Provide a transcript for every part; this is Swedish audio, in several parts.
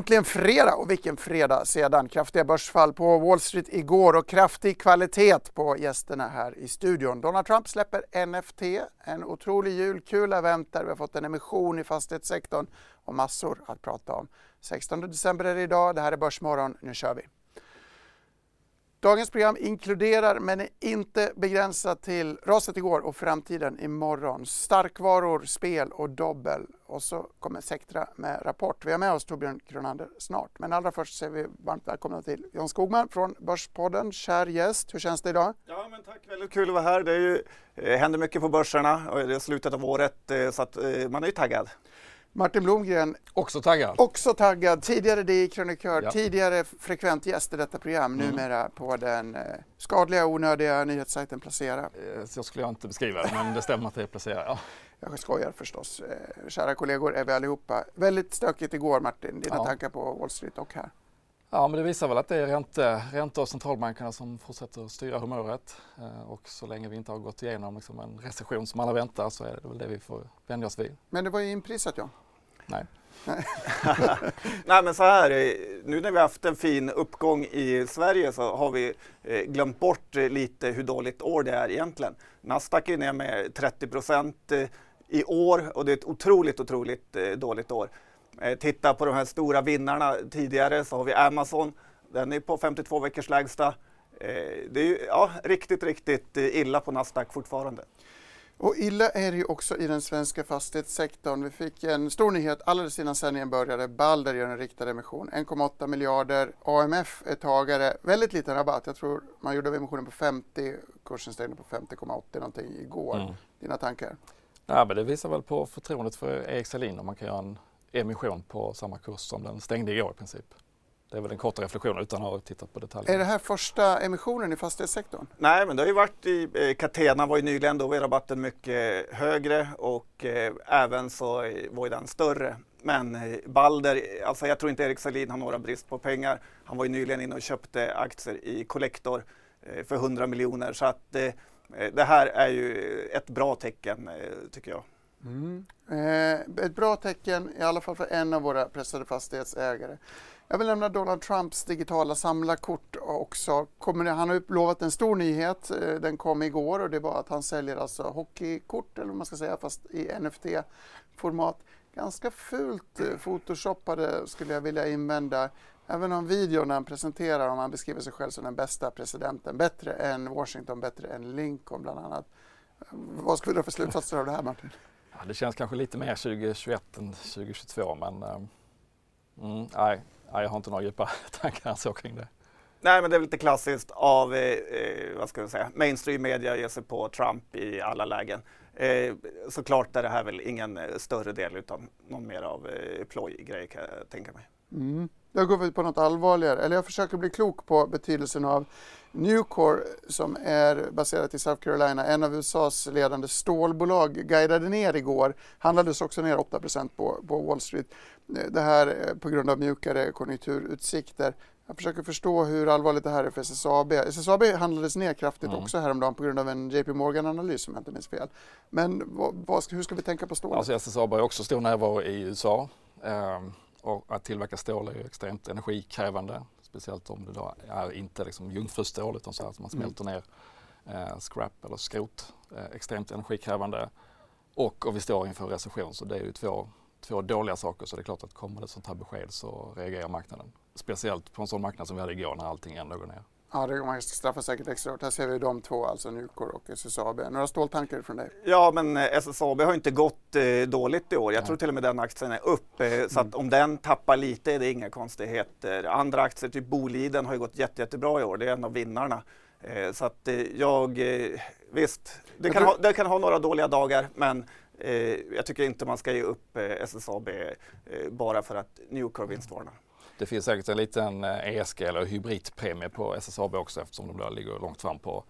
Äntligen fredag och vilken fredag sedan. Kraftiga börsfall på Wall Street igår och kraftig kvalitet på gästerna här i studion. Donald Trump släpper NFT, en otrolig julkula väntar. Vi har fått en emission i fastighetssektorn och massor att prata om. 16 december är det idag. Det här är Börsmorgon. Nu kör vi. Dagens program inkluderar men är inte begränsat till raset igår och framtiden imorgon. Starkvaror, spel och dobbel. Och så kommer Sectra med rapport. Vi har med oss Torbjörn Kronander snart. Men allra först säger vi varmt välkomna till John Skogman från Börspodden. Kär gäst, hur känns det idag? Ja, men tack. Väldigt kul att vara här. Det är ju, eh, händer mycket på börserna och det är slutet av året eh, så att eh, man är ju taggad. Martin Blomgren, också taggad. Också taggad. Tidigare DI-krönikör, ja. tidigare frekvent gäst i detta program, mm. numera på den eh, skadliga och onödiga nyhetssajten Placera. Eh, så skulle jag inte beskriva det, men det stämmer att det är Placera. Ja. Jag skojar förstås. Eh, kära kollegor är vi allihopa. Väldigt stökigt igår Martin, dina ja. tankar på Wall Street och här. Ja, men det visar väl att det är ränte, räntor och centralbankerna som fortsätter styra humöret. Och så länge vi inte har gått igenom liksom en recession som alla väntar så är det väl det vi får vänja oss vid. Men det var ju inprisat ja. Nej. Nej men så här, eh, nu när vi haft en fin uppgång i Sverige så har vi eh, glömt bort eh, lite hur dåligt år det är egentligen. Nasdaq är ner med 30 procent i år och det är ett otroligt, otroligt dåligt år. Titta på de här stora vinnarna tidigare så har vi Amazon, den är på 52 veckors lägsta. Det är ja, riktigt, riktigt illa på Nasdaq fortfarande. Och illa är det ju också i den svenska fastighetssektorn. Vi fick en stor nyhet alldeles innan sändningen började. Balder gör en riktad emission, 1,8 miljarder. AMF är tagare, väldigt liten rabatt. Jag tror man gjorde emissionen på 50, kursen stängde på 50,80 någonting igår. Mm. Dina tankar? Ja, men det visar väl på förtroendet för Erik Selin om man kan göra en emission på samma kurs som den stängde igår i princip. Det är väl en kort reflektion utan att ha tittat på detaljer. Är det här första emissionen i fastighetssektorn? Nej, men det har ju varit i eh, Catena var ju nyligen, då var rabatten mycket högre och eh, även så var ju den större. Men eh, Balder, alltså jag tror inte Erik Salin har några brist på pengar. Han var ju nyligen inne och köpte aktier i Collector eh, för 100 miljoner så att eh, det här är ju ett bra tecken eh, tycker jag. Mm. Eh, ett bra tecken i alla fall för en av våra pressade fastighetsägare. Jag vill nämna Donald Trumps digitala samlarkort också. Kommer det, han har utlovat en stor nyhet. Eh, den kom igår och det var att han säljer alltså hockeykort, eller vad man ska säga, fast i NFT-format. Ganska fult eh, photoshoppade skulle jag vilja invända. Även om videon när han presenterar, om han beskriver sig själv som den bästa presidenten, bättre än Washington, bättre än Lincoln bland annat. Eh, vad ska vi dra för slutsatser av det här Martin? Ja, det känns kanske lite mer 2021 än 2022 men mm, nej, Nej, jag har inte några djupa tankar så kring det. Nej, men det är lite klassiskt av eh, eh, vad ska jag säga, mainstream media ger sig på Trump i alla lägen. Eh, såklart är det här väl ingen eh, större del utan någon mer av eh, plojgrej kan jag tänka mig. Mm. Jag går på något allvarligare, eller jag försöker bli klok på betydelsen av Nucor som är baserat i South Carolina, en av USAs ledande stålbolag, guidade ner igår, handlades också ner 8 på, på Wall Street. Det här på grund av mjukare konjunkturutsikter. Jag försöker förstå hur allvarligt det här är för SSAB. SSAB handlades ner kraftigt mm. också häromdagen på grund av en JP Morgan-analys om jag inte minns fel. Men vad, vad, hur ska vi tänka på stålet? Alltså SSAB har också stor närvaro i USA. Um, och att tillverka stål är ju extremt energikrävande. Speciellt om det då är inte liksom jungfrustål utan så här som man mm. smälter ner eh, scrap eller skrot. Eh, extremt energikrävande. Och, och vi står inför recession så det är ju två, två dåliga saker. Så det är klart att kommer det sånt här besked så reagerar marknaden. Speciellt på en sån marknad som vi hade igår när allting ändå går ner. Ja, det man straffar säkert extra hårt. Här ser vi de två, alltså Nucor och SSAB. Några ståltankar från dig? Ja, men eh, SSAB har inte gått eh, dåligt i år. Jag tror till och med den aktien är upp. Eh, så att om den tappar lite är det inga konstigheter. Andra aktier, typ Boliden, har ju gått jätte, jättebra i år. Det är en av vinnarna. Eh, så att eh, jag, eh, visst, det kan, ha, det kan ha några dåliga dagar, men jag tycker inte man ska ge upp SSAB bara för att Newcore vinstvarnar. Det finns säkert en liten eh, ESG eller hybridpremie på SSAB också eftersom de där ligger långt fram på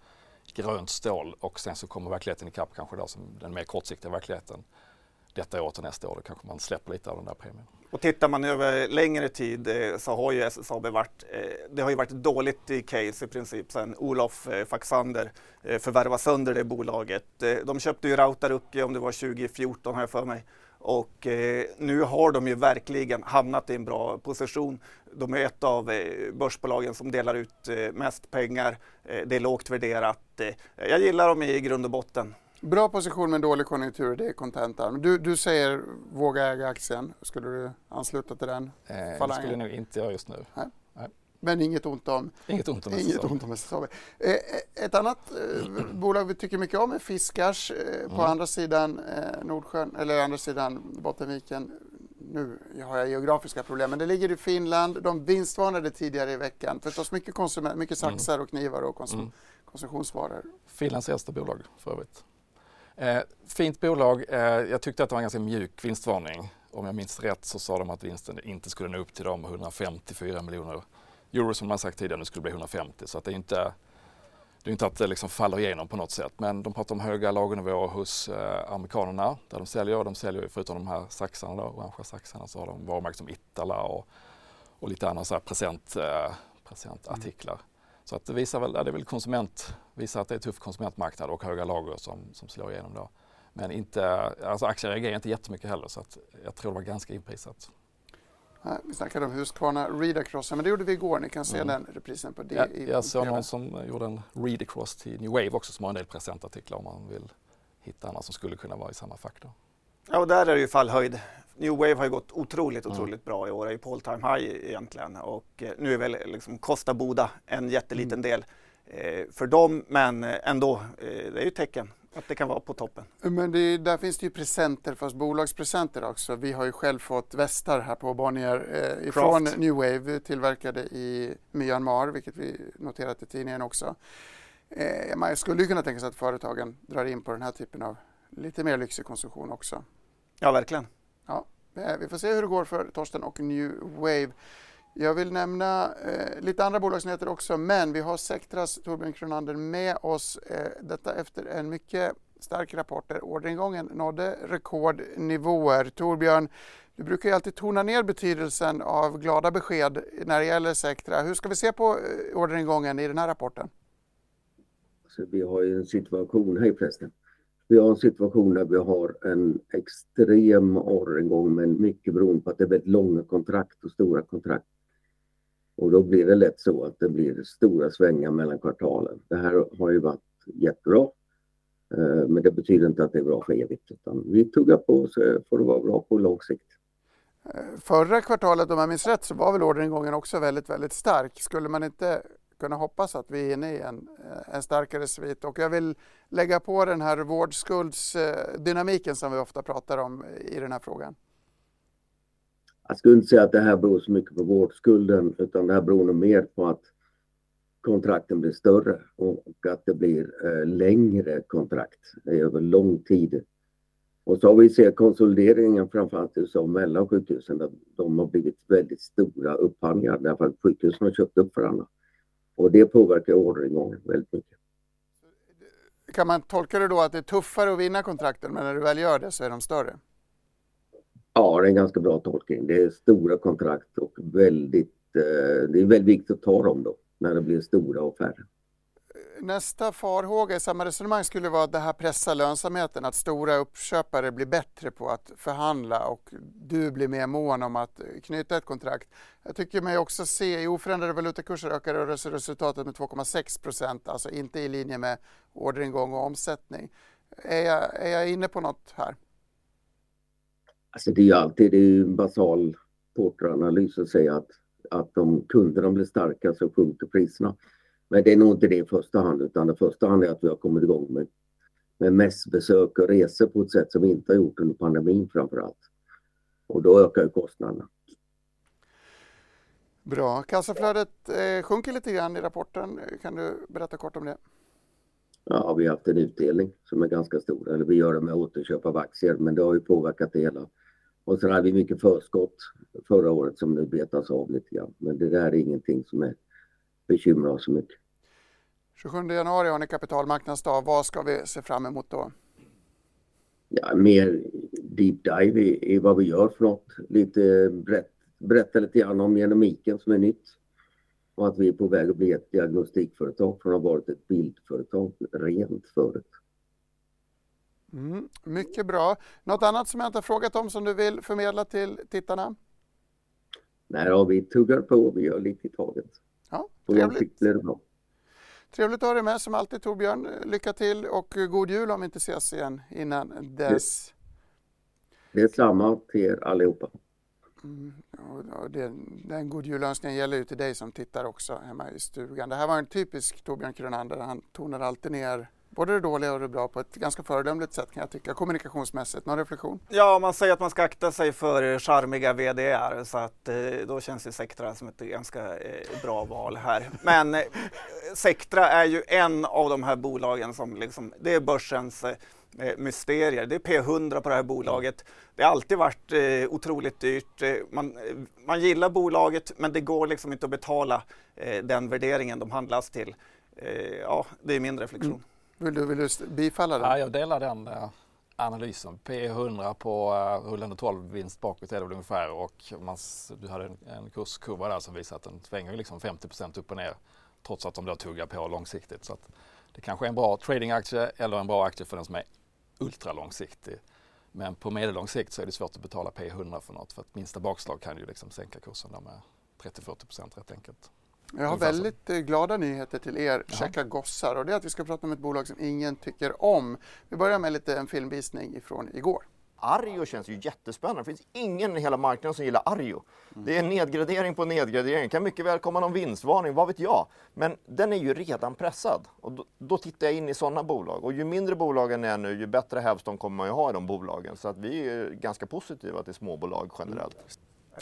grönt stål och sen så kommer verkligheten ikapp kanske då som den mer kortsiktiga verkligheten detta år till nästa år. Då kanske man släpper lite av den där premien. Och tittar man över längre tid eh, så har ju SSAB varit, eh, det har ju varit dåligt i case i princip sen Olof Faxander förvärvade sönder det bolaget. De köpte ju Rautaruki om det var 2014 har jag för mig. Och eh, nu har de ju verkligen hamnat i en bra position. De är ett av eh, börsbolagen som delar ut eh, mest pengar. det är lågt värderat. jag gillar dem i grund och botten. Bra position med dålig konjunktur, det är kontentan. Du, du säger våga äga aktien. Skulle du ansluta till den eh, Det skulle jag nog inte göra just nu. Nej. Men inget ont om, inget ont om inget ont om SSAB. Eh, ett annat eh, bolag vi tycker mycket om är Fiskars eh, på mm. andra sidan eh, Nordsjön, eller andra sidan Bottenviken. Nu har jag geografiska problem, men det ligger i Finland. De vinstvarnade tidigare i veckan. Förstås mycket, konsument, mycket mm. saxar och knivar och konsum mm. konsumtionsvaror. Finlands äldsta bolag för övrigt. Eh, fint bolag. Eh, jag tyckte att det var en ganska mjuk vinstvarning. Om jag minns rätt så sa de att vinsten inte skulle nå upp till de 154 miljoner euro som man sagt tidigare, nu skulle bli 150. Så att det är inte, det är inte att det liksom faller igenom på något sätt. Men de pratar om höga lagernivåer hos eh, amerikanerna där de säljer. De säljer förutom de här saxarna, då, orangea saxarna, så har de varumärken som Itala och, och lite andra så här present, eh, presentartiklar. Mm. Så att det visar väl, det är väl konsument, visar att det är tuff konsumentmarknad och höga lager som, som slår igenom då. Men inte, alltså aktier reagerar inte jättemycket heller så att jag tror det var ganska inprisat. Nej, vi snackade om Husqvarna read across, men det gjorde vi igår. Ni kan se mm. den reprisen på det. Ja, i, jag såg någon som gjorde en read across till New Wave också som har en del presentartiklar om man vill hitta andra som skulle kunna vara i samma. Då. Ja, och där är det ju fallhöjd. New Wave har ju gått otroligt, mm. otroligt mm. bra i år, är ju på all time high egentligen och eh, nu är väl liksom Costa Boda en jätteliten mm. del eh, för dem, men eh, ändå, eh, det är ju tecken att det kan vara på toppen. Men det, där finns det ju presenter, fast bolagspresenter också. Vi har ju själv fått västar här på Bonnier eh, ifrån Craft. New Wave tillverkade i Myanmar, vilket vi noterat i tidningen också. Eh, man skulle ju kunna tänka sig att företagen drar in på den här typen av lite mer lyxig konsumtion också. Ja, verkligen. Ja, eh, vi får se hur det går för Torsten och New Wave. Jag vill nämna eh, lite andra bolagsnyheter också, men vi har Sectras Torbjörn Kronander med oss. Eh, detta efter en mycket stark rapport där orderingången nådde rekordnivåer. Torbjörn, du brukar ju alltid tona ner betydelsen av glada besked när det gäller Sectra. Hur ska vi se på eh, orderingången i den här rapporten? Så vi har ju en situation, hej förresten. Vi har en situation där vi har en extrem orderingång men mycket beroende på att det är väldigt långa kontrakt och stora kontrakt. Och då blir det lätt så att det blir stora svängar mellan kvartalen. Det här har ju varit jättebra. Eh, men det betyder inte att det är bra för evigt. Utan vi tuggar på så får det vara bra på lång sikt. Eh, förra kvartalet, om jag minns rätt, så var väl orderingången också väldigt, väldigt stark. Skulle man inte kunna hoppas att vi är inne i en, eh, en starkare svit? Och jag vill lägga på den här vårdskuldsdynamiken som vi ofta pratar om i den här frågan. Jag skulle inte säga att det här beror så mycket på vårdskulden utan det här beror nog mer på att kontrakten blir större och att det blir eh, längre kontrakt över lång tid. Och så har vi sett konsolideringen framförallt i USA mellan sjukhusen där de har blivit väldigt stora upphandlingar därför att sjukhusen har köpt upp varandra. Och det påverkar orderingången väldigt mycket. Kan man tolka det då att det är tuffare att vinna kontrakten men när du väl gör det så är de större? Ja, det är en ganska bra tolkning. Det är stora kontrakt och väldigt, eh, det är väldigt viktigt att ta dem då när det blir stora och färre. Nästa farhåga i samma resonemang skulle vara att det här pressar lönsamheten, att stora uppköpare blir bättre på att förhandla och du blir mer mån om att knyta ett kontrakt. Jag tycker mig också se i oförändrade valutakurser ökar rörelseresultatet med 2,6 procent, alltså inte i linje med orderingång och omsättning. Är jag, är jag inne på något här? Alltså det är ju alltid det är en basal porteranalys att säga att, att om kunderna blir starka så sjunker priserna. Men det är nog inte det i första hand utan det första hand är att vi har kommit igång med, med mässbesök och resor på ett sätt som vi inte har gjort under pandemin framför allt. Och då ökar ju kostnaderna. Bra. Kassaflödet eh, sjunker lite grann i rapporten. Kan du berätta kort om det? Ja, vi har haft en utdelning som är ganska stor. Eller vi gör det med återköp av aktier, men det har ju påverkat det hela. Och sen hade vi mycket förskott förra året som nu betas av lite grann. Men det där är ingenting som är bekymrar oss så mycket. 27 januari har ni kapitalmarknadsdag. Vad ska vi se fram emot då? Ja, mer deep dive i, i vad vi gör för något. Lite berätt, berätta lite grann om genomiken som är nytt. Och att vi är på väg att bli ett diagnostikföretag från att ha varit ett bildföretag rent förut. Mm, mycket bra. Något annat som jag inte har frågat om som du vill förmedla till tittarna? Nej, ja, vi tuggar på. Vi gör lite i taget. Ja, trevligt. Blir det bra. Trevligt att ha dig med som alltid Torbjörn. Lycka till och god jul om vi inte ses igen innan dess. Det är samma till er allihopa. Mm, och det, den god julönskningen gäller ju till dig som tittar också hemma i stugan. Det här var en typisk Torbjörn Kronander. Han tonar alltid ner både det dåliga och det bra på ett ganska föredömligt sätt kan jag tycka, kommunikationsmässigt. Någon reflektion? Ja, man säger att man ska akta sig för charmiga VDR så att eh, då känns ju Sectra som ett ganska eh, bra val här. Men eh, Sectra är ju en av de här bolagen som liksom, det är börsens mysterier. Det är P100 på det här bolaget. Det har alltid varit eh, otroligt dyrt. Man, man gillar bolaget men det går liksom inte att betala eh, den värderingen de handlas till. Eh, ja, det är min reflektion. Mm. Vill du, vill du bifalla den? Ja, jag delar den eh, analysen. P100 på uh, rullande 12 vinst bakåt är det väl ungefär och man, du hade en, en kurskurva där som visar att den svänger liksom 50% upp och ner trots att de då tuggar på långsiktigt. Så att det kanske är en bra tradingaktie eller en bra aktie för den som är ultralångsiktig. Men på medellång sikt så är det svårt att betala P100 för något för att minsta bakslag kan ju liksom sänka kursen med 30-40 rätt enkelt. Jag har väldigt eh, glada nyheter till er käcka gossar och det är att vi ska prata om ett bolag som ingen tycker om. Vi börjar med lite en filmvisning ifrån igår. Arjo känns ju jättespännande. Det finns ingen i hela marknaden som gillar Arjo. Mm. Det är nedgradering på nedgradering. Kan mycket väl komma någon vinstvarning, vad vet jag. Men den är ju redan pressad. Och då, då tittar jag in i sådana bolag. Och ju mindre bolagen är nu, ju bättre hävstång kommer man ju ha i de bolagen. Så att vi är ganska positiva till småbolag generellt. Mm.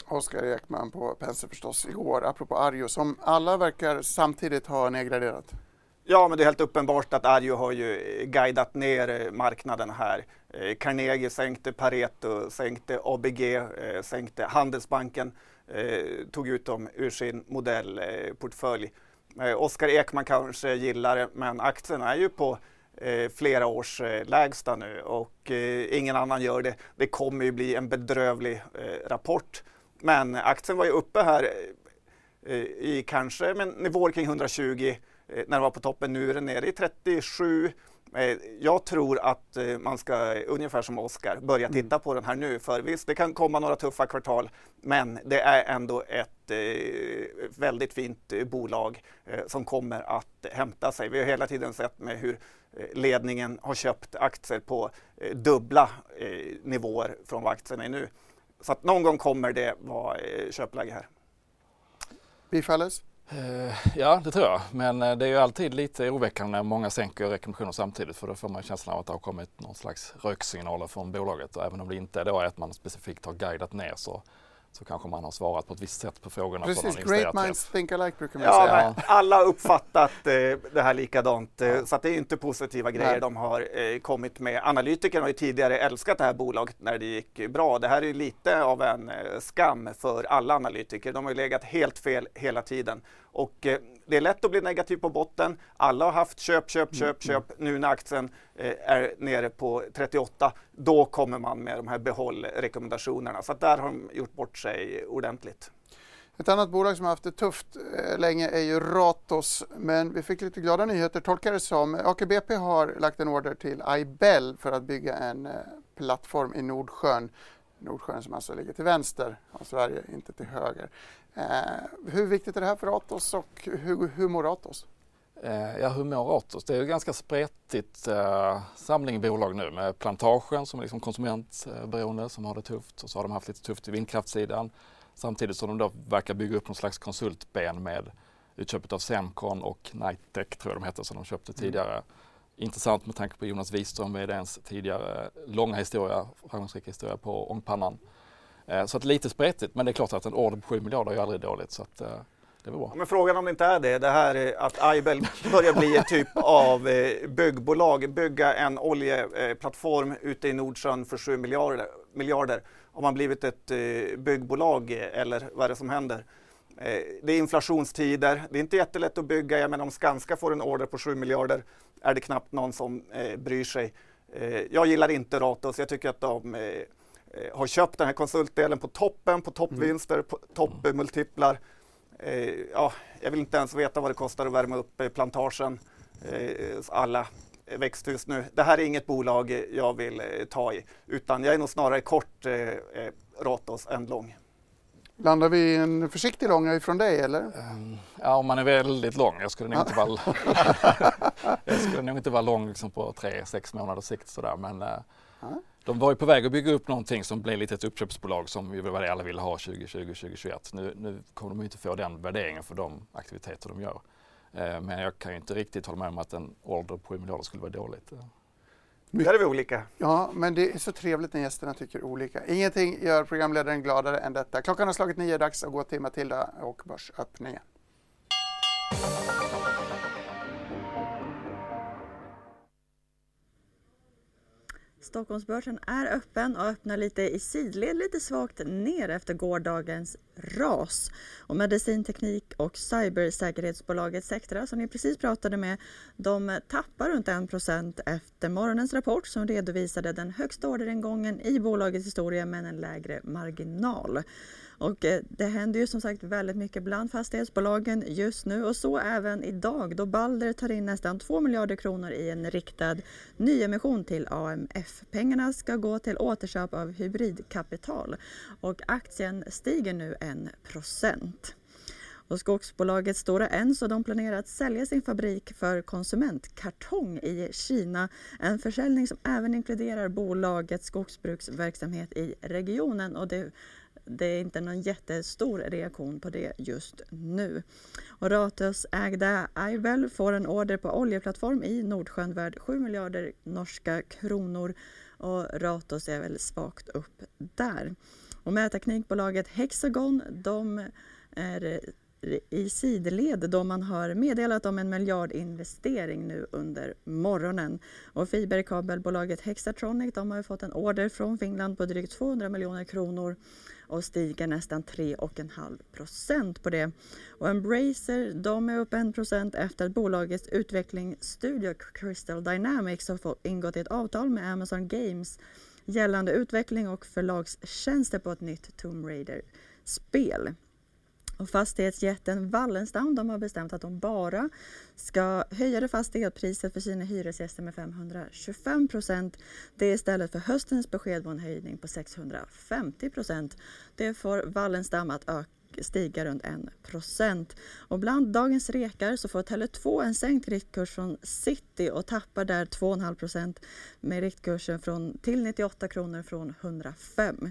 Oskar Ekman på Penser förstås igår, apropå Arjo, som alla verkar samtidigt ha nedgraderat. Ja, men det är helt uppenbart att Arjo har ju guidat ner eh, marknaden här. Eh, Carnegie sänkte Pareto, sänkte ABG, eh, sänkte Handelsbanken, eh, tog ut dem ur sin modellportfölj. Eh, Oskar Ekman kanske gillar det, men aktien är ju på eh, flera års lägsta nu och ingen annan gör det. Det kommer ju bli en bedrövlig rapport men aktien var ju uppe här eh, i kanske men nivåer kring 120 eh, när den var på toppen. Nu är den nere i 37. Eh, jag tror att man ska, ungefär som Oskar, börja mm. titta på den här nu. För visst, det kan komma några tuffa kvartal, men det är ändå ett väldigt fint bolag som kommer att hämta sig. Vi har hela tiden sett med hur ledningen har köpt aktier på dubbla nivåer från vad aktien är nu. Så att någon gång kommer det vara eh, köpläge här. Bifalles? Uh, ja, det tror jag. Men uh, det är ju alltid lite oroväckande när många sänker rekommendationer samtidigt för då får man känslan av att det har kommit någon slags röksignaler från bolaget och även om det inte då är att man specifikt har guidat ner så så kanske man har svarat på ett visst sätt på frågorna. Precis, great minds think alike brukar man ja, säga. alla har uppfattat eh, det här likadant, eh, så att det är inte positiva grejer Nej. de har eh, kommit med. Analytikerna har ju tidigare älskat det här bolaget när det gick bra. Det här är lite av en eh, skam för alla analytiker. De har ju legat helt fel hela tiden. Och eh, det är lätt att bli negativ på botten. Alla har haft köp, köp, köp, mm. köp. Nu när aktien eh, är nere på 38, då kommer man med de här behållrekommendationerna. Så där har de gjort bort sig ordentligt. Ett annat bolag som har haft det tufft eh, länge är ju Ratos, men vi fick lite glada nyheter tolkar det som. AKBP har lagt en order till Ibel för att bygga en plattform i Nordsjön. Nordsjön som alltså ligger till vänster av Sverige, inte till höger. Eh, hur viktigt är det här för Ratos och hur, hur mår Ratos? Eh, ja, hur mår Ratos? Det är ju ganska spretigt eh, samling bolag nu med Plantagen som är liksom konsumentberoende som har det tufft och så har de haft lite tufft i vindkraftssidan samtidigt som de då verkar bygga upp någon slags konsultben med utköpet av Semcon och Nightec tror jag de hette som de köpte mm. tidigare. Intressant med tanke på Jonas Wiström, VDns tidigare långa historia, framgångsrika historia på ångpannan. Eh, så att lite spretigt, men det är klart att en order på 7 miljarder är ju aldrig dåligt. Så att, eh, det var bra. Men frågan om det inte är det, det här att Aibel börjar bli en typ av eh, byggbolag, bygga en oljeplattform ute i Nordsjön för 7 miljarder. miljarder. Har man blivit ett byggbolag eller vad är det som händer? Det är inflationstider, det är inte jättelätt att bygga. Jag menar om Skanska får en order på 7 miljarder är det knappt någon som bryr sig. Jag gillar inte Ratos, jag tycker att de har köpt den här konsultdelen på toppen, på toppvinster, på toppmultiplar. Eh, ja, jag vill inte ens veta vad det kostar att värma upp eh, plantagen, eh, alla växthus nu. Det här är inget bolag jag vill ta i, utan jag är nog snarare kort Ratos än lång. Landar vi i en försiktig långa ifrån dig eller? Um, ja, om man är väldigt lång. Jag skulle nog inte vara, jag skulle nog inte vara lång liksom på tre, sex månaders sikt sådär. Men uh, de var ju på väg att bygga upp någonting som blev lite ett uppköpsbolag som ju var det alla ville ha 2020, 2021. Nu, nu kommer de inte få den värderingen för de aktiviteter de gör. Eh, men jag kan ju inte riktigt hålla med om att en order på 7 miljarder skulle vara dåligt. Där är vi olika. Ja, men det är så trevligt när gästerna tycker olika. Ingenting gör programledaren gladare än detta. Klockan har slagit nio, dags att gå till Matilda och Börsöppningen. Stockholmsbörsen är öppen och öppnar lite i sidled, lite svagt ner efter gårdagens ras. Och medicinteknik och cybersäkerhetsbolaget Sectra som ni precis pratade med, de tappar runt 1 efter morgonens rapport som redovisade den högsta orderingången i bolagets historia men en lägre marginal. Och eh, det händer ju som sagt väldigt mycket bland fastighetsbolagen just nu och så även idag då Balder tar in nästan 2 miljarder kronor i en riktad nyemission till AMF. Pengarna ska gå till återköp av hybridkapital och aktien stiger nu 1 procent. Och skogsbolaget Stora Enso de planerar att sälja sin fabrik för konsumentkartong i Kina. En försäljning som även inkluderar bolagets skogsbruksverksamhet i regionen. Och det det är inte någon jättestor reaktion på det just nu. Och Ratos ägda Ivel får en order på oljeplattform i Nordsjön värd 7 miljarder norska kronor och Ratos är väl svagt upp där. Och mätteknikbolaget Hexagon de är i sidled då man har meddelat om en miljardinvestering nu under morgonen. Och fiberkabelbolaget Hexatronic de har fått en order från Finland på drygt 200 miljoner kronor och stiger nästan 3,5 procent på det. Och Embracer de är upp 1 procent efter att bolagets utvecklingsstudio Crystal Dynamics har fått ingått ett avtal med Amazon Games gällande utveckling och förlagstjänster på ett nytt Tomb Raider-spel. Och fastighetsjätten Wallenstam de har bestämt att de bara ska höja det fasta elpriset för sina hyresgäster med 525 procent. Det är istället för höstens besked var en höjning på 650 procent. Det får Wallenstam att öka stiga runt 1. Och bland dagens rekar så får Tele2 en sänkt riktkurs från City och tappar där 2,5 med riktkursen från, till 98 kronor från 105.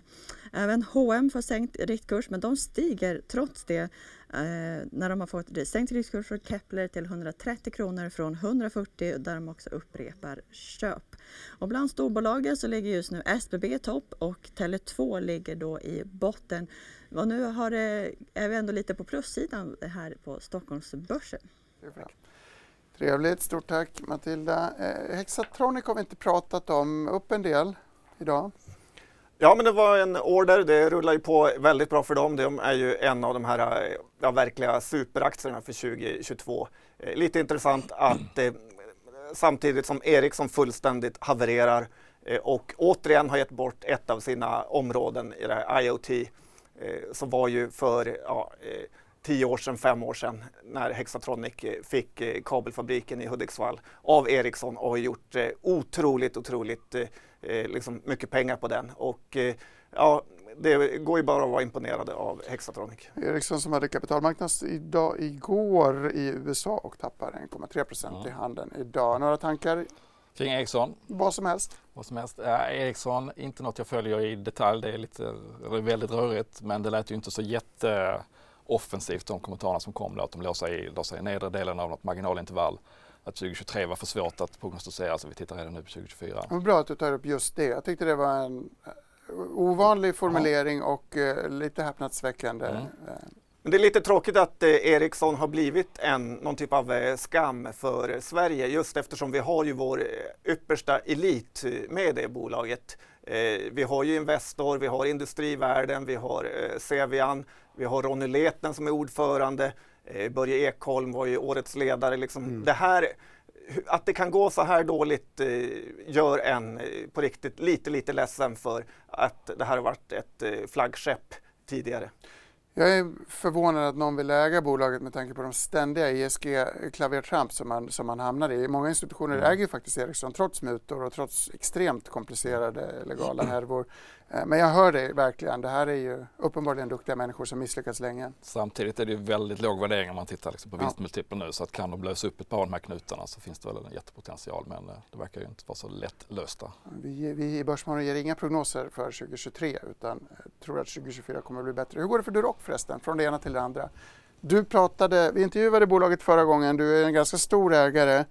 Även H&M får sänkt riktkurs men de stiger trots det eh, när de har fått sänkt riskkurs från Kepler till 130 kronor från 140 där de också upprepar köp. Och bland storbolagen så ligger just nu SBB i topp och Tele2 ligger då i botten. Och nu har det, är vi ändå lite på plussidan här på Stockholmsbörsen. Trevligt, stort tack Matilda. Eh, Hexatronic har vi inte pratat om, upp en del idag. Ja, men det var en order. Det rullar ju på väldigt bra för dem. De är ju en av de här eh, ja, verkliga superaktierna för 2022. Eh, lite intressant att eh, samtidigt som Ericsson fullständigt havererar eh, och återigen har gett bort ett av sina områden i det här IoT Eh, som var ju för ja, eh, tio år sedan, fem år sedan när Hexatronic eh, fick eh, kabelfabriken i Hudiksvall av Ericsson och har gjort eh, otroligt, otroligt liksom mycket pengar på den. Och ja, det går ju bara att vara imponerade av Hexatronic. Ericsson som hade kapitalmarknads idag, igår i USA och tappar 1,3 procent mm. i handeln idag. Några tankar Kring Ericsson? Vad som helst. Vad som helst. Äh, Ericsson, inte något jag följer i detalj. Det är lite, väldigt rörigt men det lät ju inte så jätteoffensivt de kommentarerna som kom då att de låg sig, i, låg sig i nedre delen av något marginalintervall. Att 2023 var för svårt att prognostisera så vi tittar redan nu på 2024. Ja, bra att du tar upp just det. Jag tyckte det var en ovanlig formulering och uh, lite häpnadsväckande. Mm. Men det är lite tråkigt att eh, Ericsson har blivit en, någon typ av eh, skam för Sverige just eftersom vi har ju vår eh, yppersta elit med det bolaget. Vi har ju Investor, vi har Industrivärden, vi har Cevian, vi har Ronny Leten som är ordförande, Börje Ekholm var ju årets ledare. Liksom. Mm. Det här, att det kan gå så här dåligt gör en på riktigt lite, lite ledsen för att det här har varit ett flaggskepp tidigare. Jag är förvånad att någon vill äga bolaget med tanke på de ständiga ESG-klavertramp som man, som man hamnar i. Många institutioner mm. äger faktiskt Ericsson trots mutor och trots extremt komplicerade legala härvor. Eh, men jag hör dig verkligen. Det här är ju uppenbarligen duktiga människor som misslyckats länge. Samtidigt är det ju väldigt låg värdering om man tittar liksom på ja. vinstmultipeln nu. Så att kan de lösa upp ett par av de här knutarna så finns det väl en jättepotential. Men eh, det verkar ju inte vara så lätt lösta. Vi, vi i Börsmorgon ger inga prognoser för 2023 utan tror att 2024 kommer att bli bättre. Hur går det för Duroc förresten? Från det ena till det andra. Du pratade, vi intervjuade bolaget förra gången. Du är en ganska stor ägare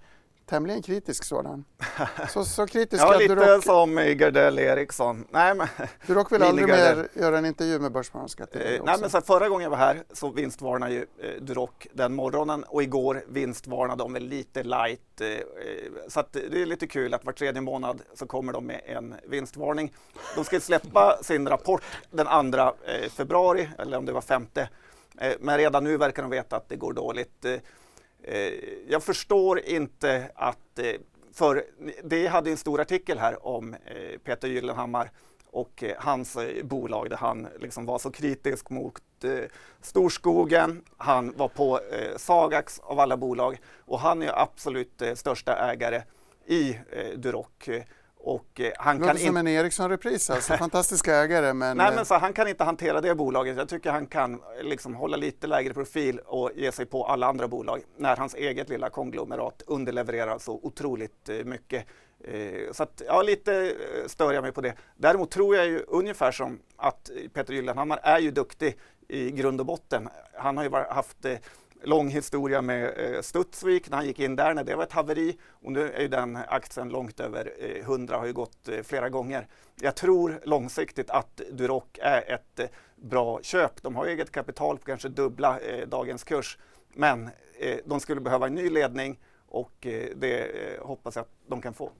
tämligen kritisk sådan. Så, så kritisk ja, lite rock... som Gardell Eriksson. Nej, men... Du rock väl aldrig mer göra en intervju med Börsmorgon? Eh, nej, men så förra gången jag var här så vinstvarnade ju eh, Duroc den morgonen och igår vinstvarnade de väl lite light. Eh, eh, så att det är lite kul att var tredje månad så kommer de med en vinstvarning. De ska släppa sin rapport den 2 eh, februari, eller om det var femte. Men redan nu verkar de veta att det går dåligt. Eh, jag förstår inte att, eh, för det hade en stor artikel här om eh, Peter Gyllenhammar och eh, hans eh, bolag där han liksom var så kritisk mot eh, storskogen. Han var på Sagax av alla bolag och han är absolut största ägare i Duroc. Och eh, han Låter kan som en Ericsson-repris alltså, fantastiska ägare men... Nej men så han kan inte hantera det bolaget. Jag tycker han kan liksom hålla lite lägre profil och ge sig på alla andra bolag när hans eget lilla konglomerat underlevererar så otroligt eh, mycket. Eh, så att, ja, lite stör jag mig på det. Däremot tror jag ju ungefär som att Peter Gyllenhammar är ju duktig i grund och botten. Han har ju haft lång historia med eh, Studsvik när han gick in där när det var ett haveri och nu är ju den aktien långt över eh, 100 har ju gått eh, flera gånger. Jag tror långsiktigt att Duroc är ett eh, bra köp. De har eget kapital på kanske dubbla eh, dagens kurs men eh, de skulle behöva en ny ledning och det hoppas jag att de kan få.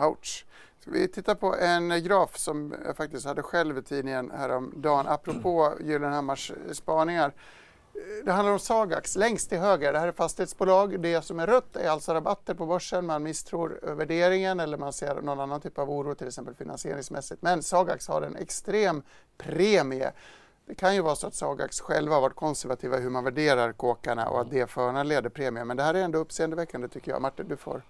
Ouch. Ska vi tittar på en graf som jag faktiskt hade själv i tidningen häromdagen apropå Gyllenhammars spaningar. Det handlar om Sagax längst till höger. Det här är fastighetsbolag. Det som är rött är alltså rabatter på börsen. Man misstror värderingen eller man ser någon annan typ av oro, till exempel finansieringsmässigt. Men Sagax har en extrem premie. Det kan ju vara så att Sagax själva har varit konservativa i hur man värderar kåkarna och att det föranleder premie. Men det här är ändå uppseendeväckande tycker jag. Martin, du får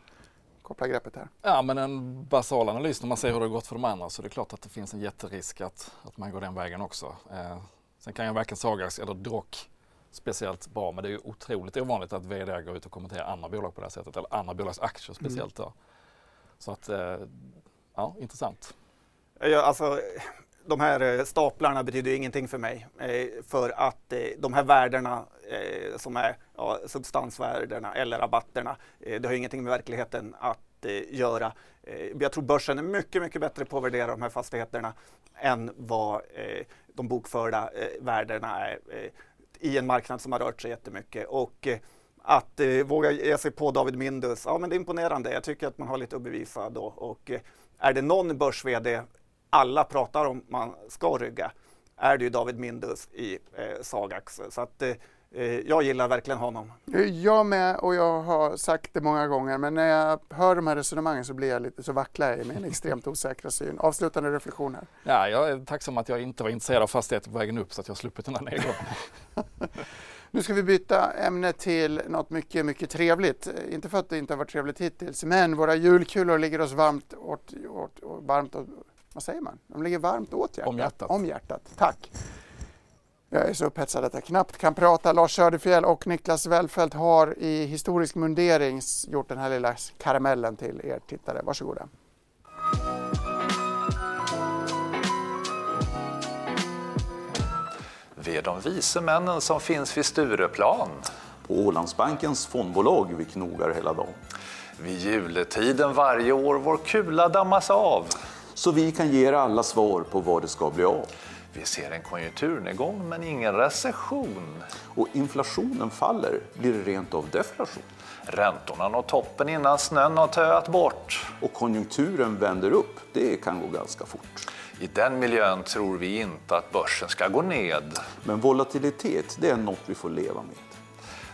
koppla greppet här. Ja, men en basal analys när man ser hur det har gått för de andra så det är klart att det finns en jätterisk att, att man går den vägen också. Eh, sen kan ju varken Sagax eller Drock speciellt bra. Men det är ju otroligt ovanligt att vd går ut och kommenterar andra bolag på det här sättet. Eller andra bolags aktier speciellt. Mm. Så att, eh, ja, intressant. Ja, alltså, de här eh, staplarna betyder ingenting för mig. Eh, för att de här värdena som är ja, substansvärdena eller rabatterna, det har ingenting med verkligheten att göra. Jag tror börsen är mycket, mycket bättre på att värdera de här fastigheterna än vad de bokförda värdena är i en marknad som har rört sig jättemycket. Och eh, att eh, våga ge sig på David Mindus, ja men det är imponerande. Jag tycker att man har lite att bevisa då. Och eh, är det någon börs alla pratar om man ska rygga är det ju David Mindus i eh, Sagax. Så att eh, jag gillar verkligen honom. Jag med och jag har sagt det många gånger men när jag hör de här resonemangen så blir jag lite så vacklar jag i min extremt osäkra syn. Avslutande reflektioner? Ja, jag är tacksam att jag inte var intresserad av fastigheter på vägen upp så att jag sluppit den här nedgången. Nu ska vi byta ämne till något mycket, mycket trevligt. Inte för att det inte har varit trevligt hittills, men våra julkulor ligger oss varmt åt, åt, åt varmt åt, vad säger man? De ligger varmt åt hjärtat. Om hjärtat. Om hjärtat. Tack. Jag är så upphetsad att jag knappt kan prata. Lars Söderfjell och Niklas Wellfelt har i historisk mundering gjort den här lilla karamellen till er tittare. Varsågoda. Vi är de vise männen som finns vid Stureplan. På Ålandsbankens fondbolag vi knogar hela dagen. Vid juletiden varje år vår kula dammas av. Så vi kan ge er alla svar på vad det ska bli av. Vi ser en konjunkturnedgång men ingen recession. Och inflationen faller, blir det rent av deflation. Räntorna når toppen innan snön har töat bort. Och konjunkturen vänder upp, det kan gå ganska fort. I den miljön tror vi inte att börsen ska gå ned. Men volatilitet, det är något vi får leva med.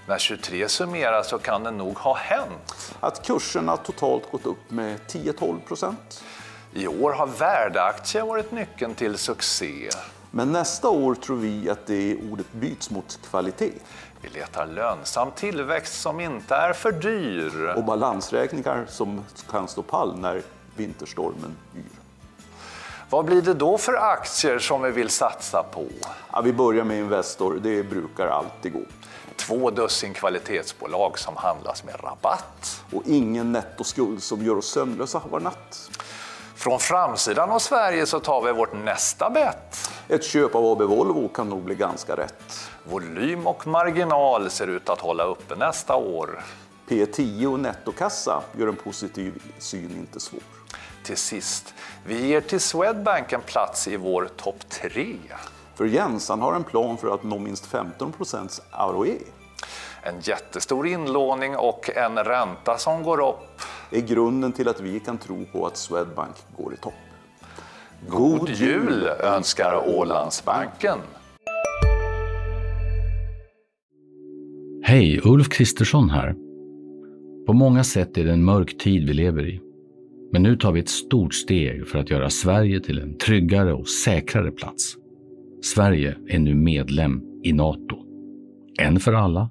När 23 summeras så kan det nog ha hänt. Att kurserna totalt gått upp med 10-12 procent. I år har värdeaktier varit nyckeln till succé. Men nästa år tror vi att det ordet byts mot kvalitet. Vi letar lönsam tillväxt som inte är för dyr. Och balansräkningar som kan stå pall när vinterstormen yr. Vad blir det då för aktier som vi vill satsa på? Ja, vi börjar med Investor, det brukar alltid gå. Två dussin kvalitetsbolag som handlas med rabatt. Och ingen nettoskuld som gör oss sömnlösa var natt. Från framsidan av Sverige så tar vi vårt nästa bett. Ett köp av AB Volvo kan nog bli ganska rätt. Volym och marginal ser ut att hålla uppe nästa år. P10 och nettokassa gör en positiv syn inte svår. Till sist, vi ger till Swedbank en plats i vår topp 3. För Jens han har en plan för att nå minst 15% ROE. En jättestor inlåning och en ränta som går upp. är grunden till att vi kan tro på att Swedbank går i topp. God jul önskar Ålandsbanken. Hej, Ulf Kristersson här. På många sätt är det en mörk tid vi lever i. Men nu tar vi ett stort steg för att göra Sverige till en tryggare och säkrare plats. Sverige är nu medlem i Nato. En för alla,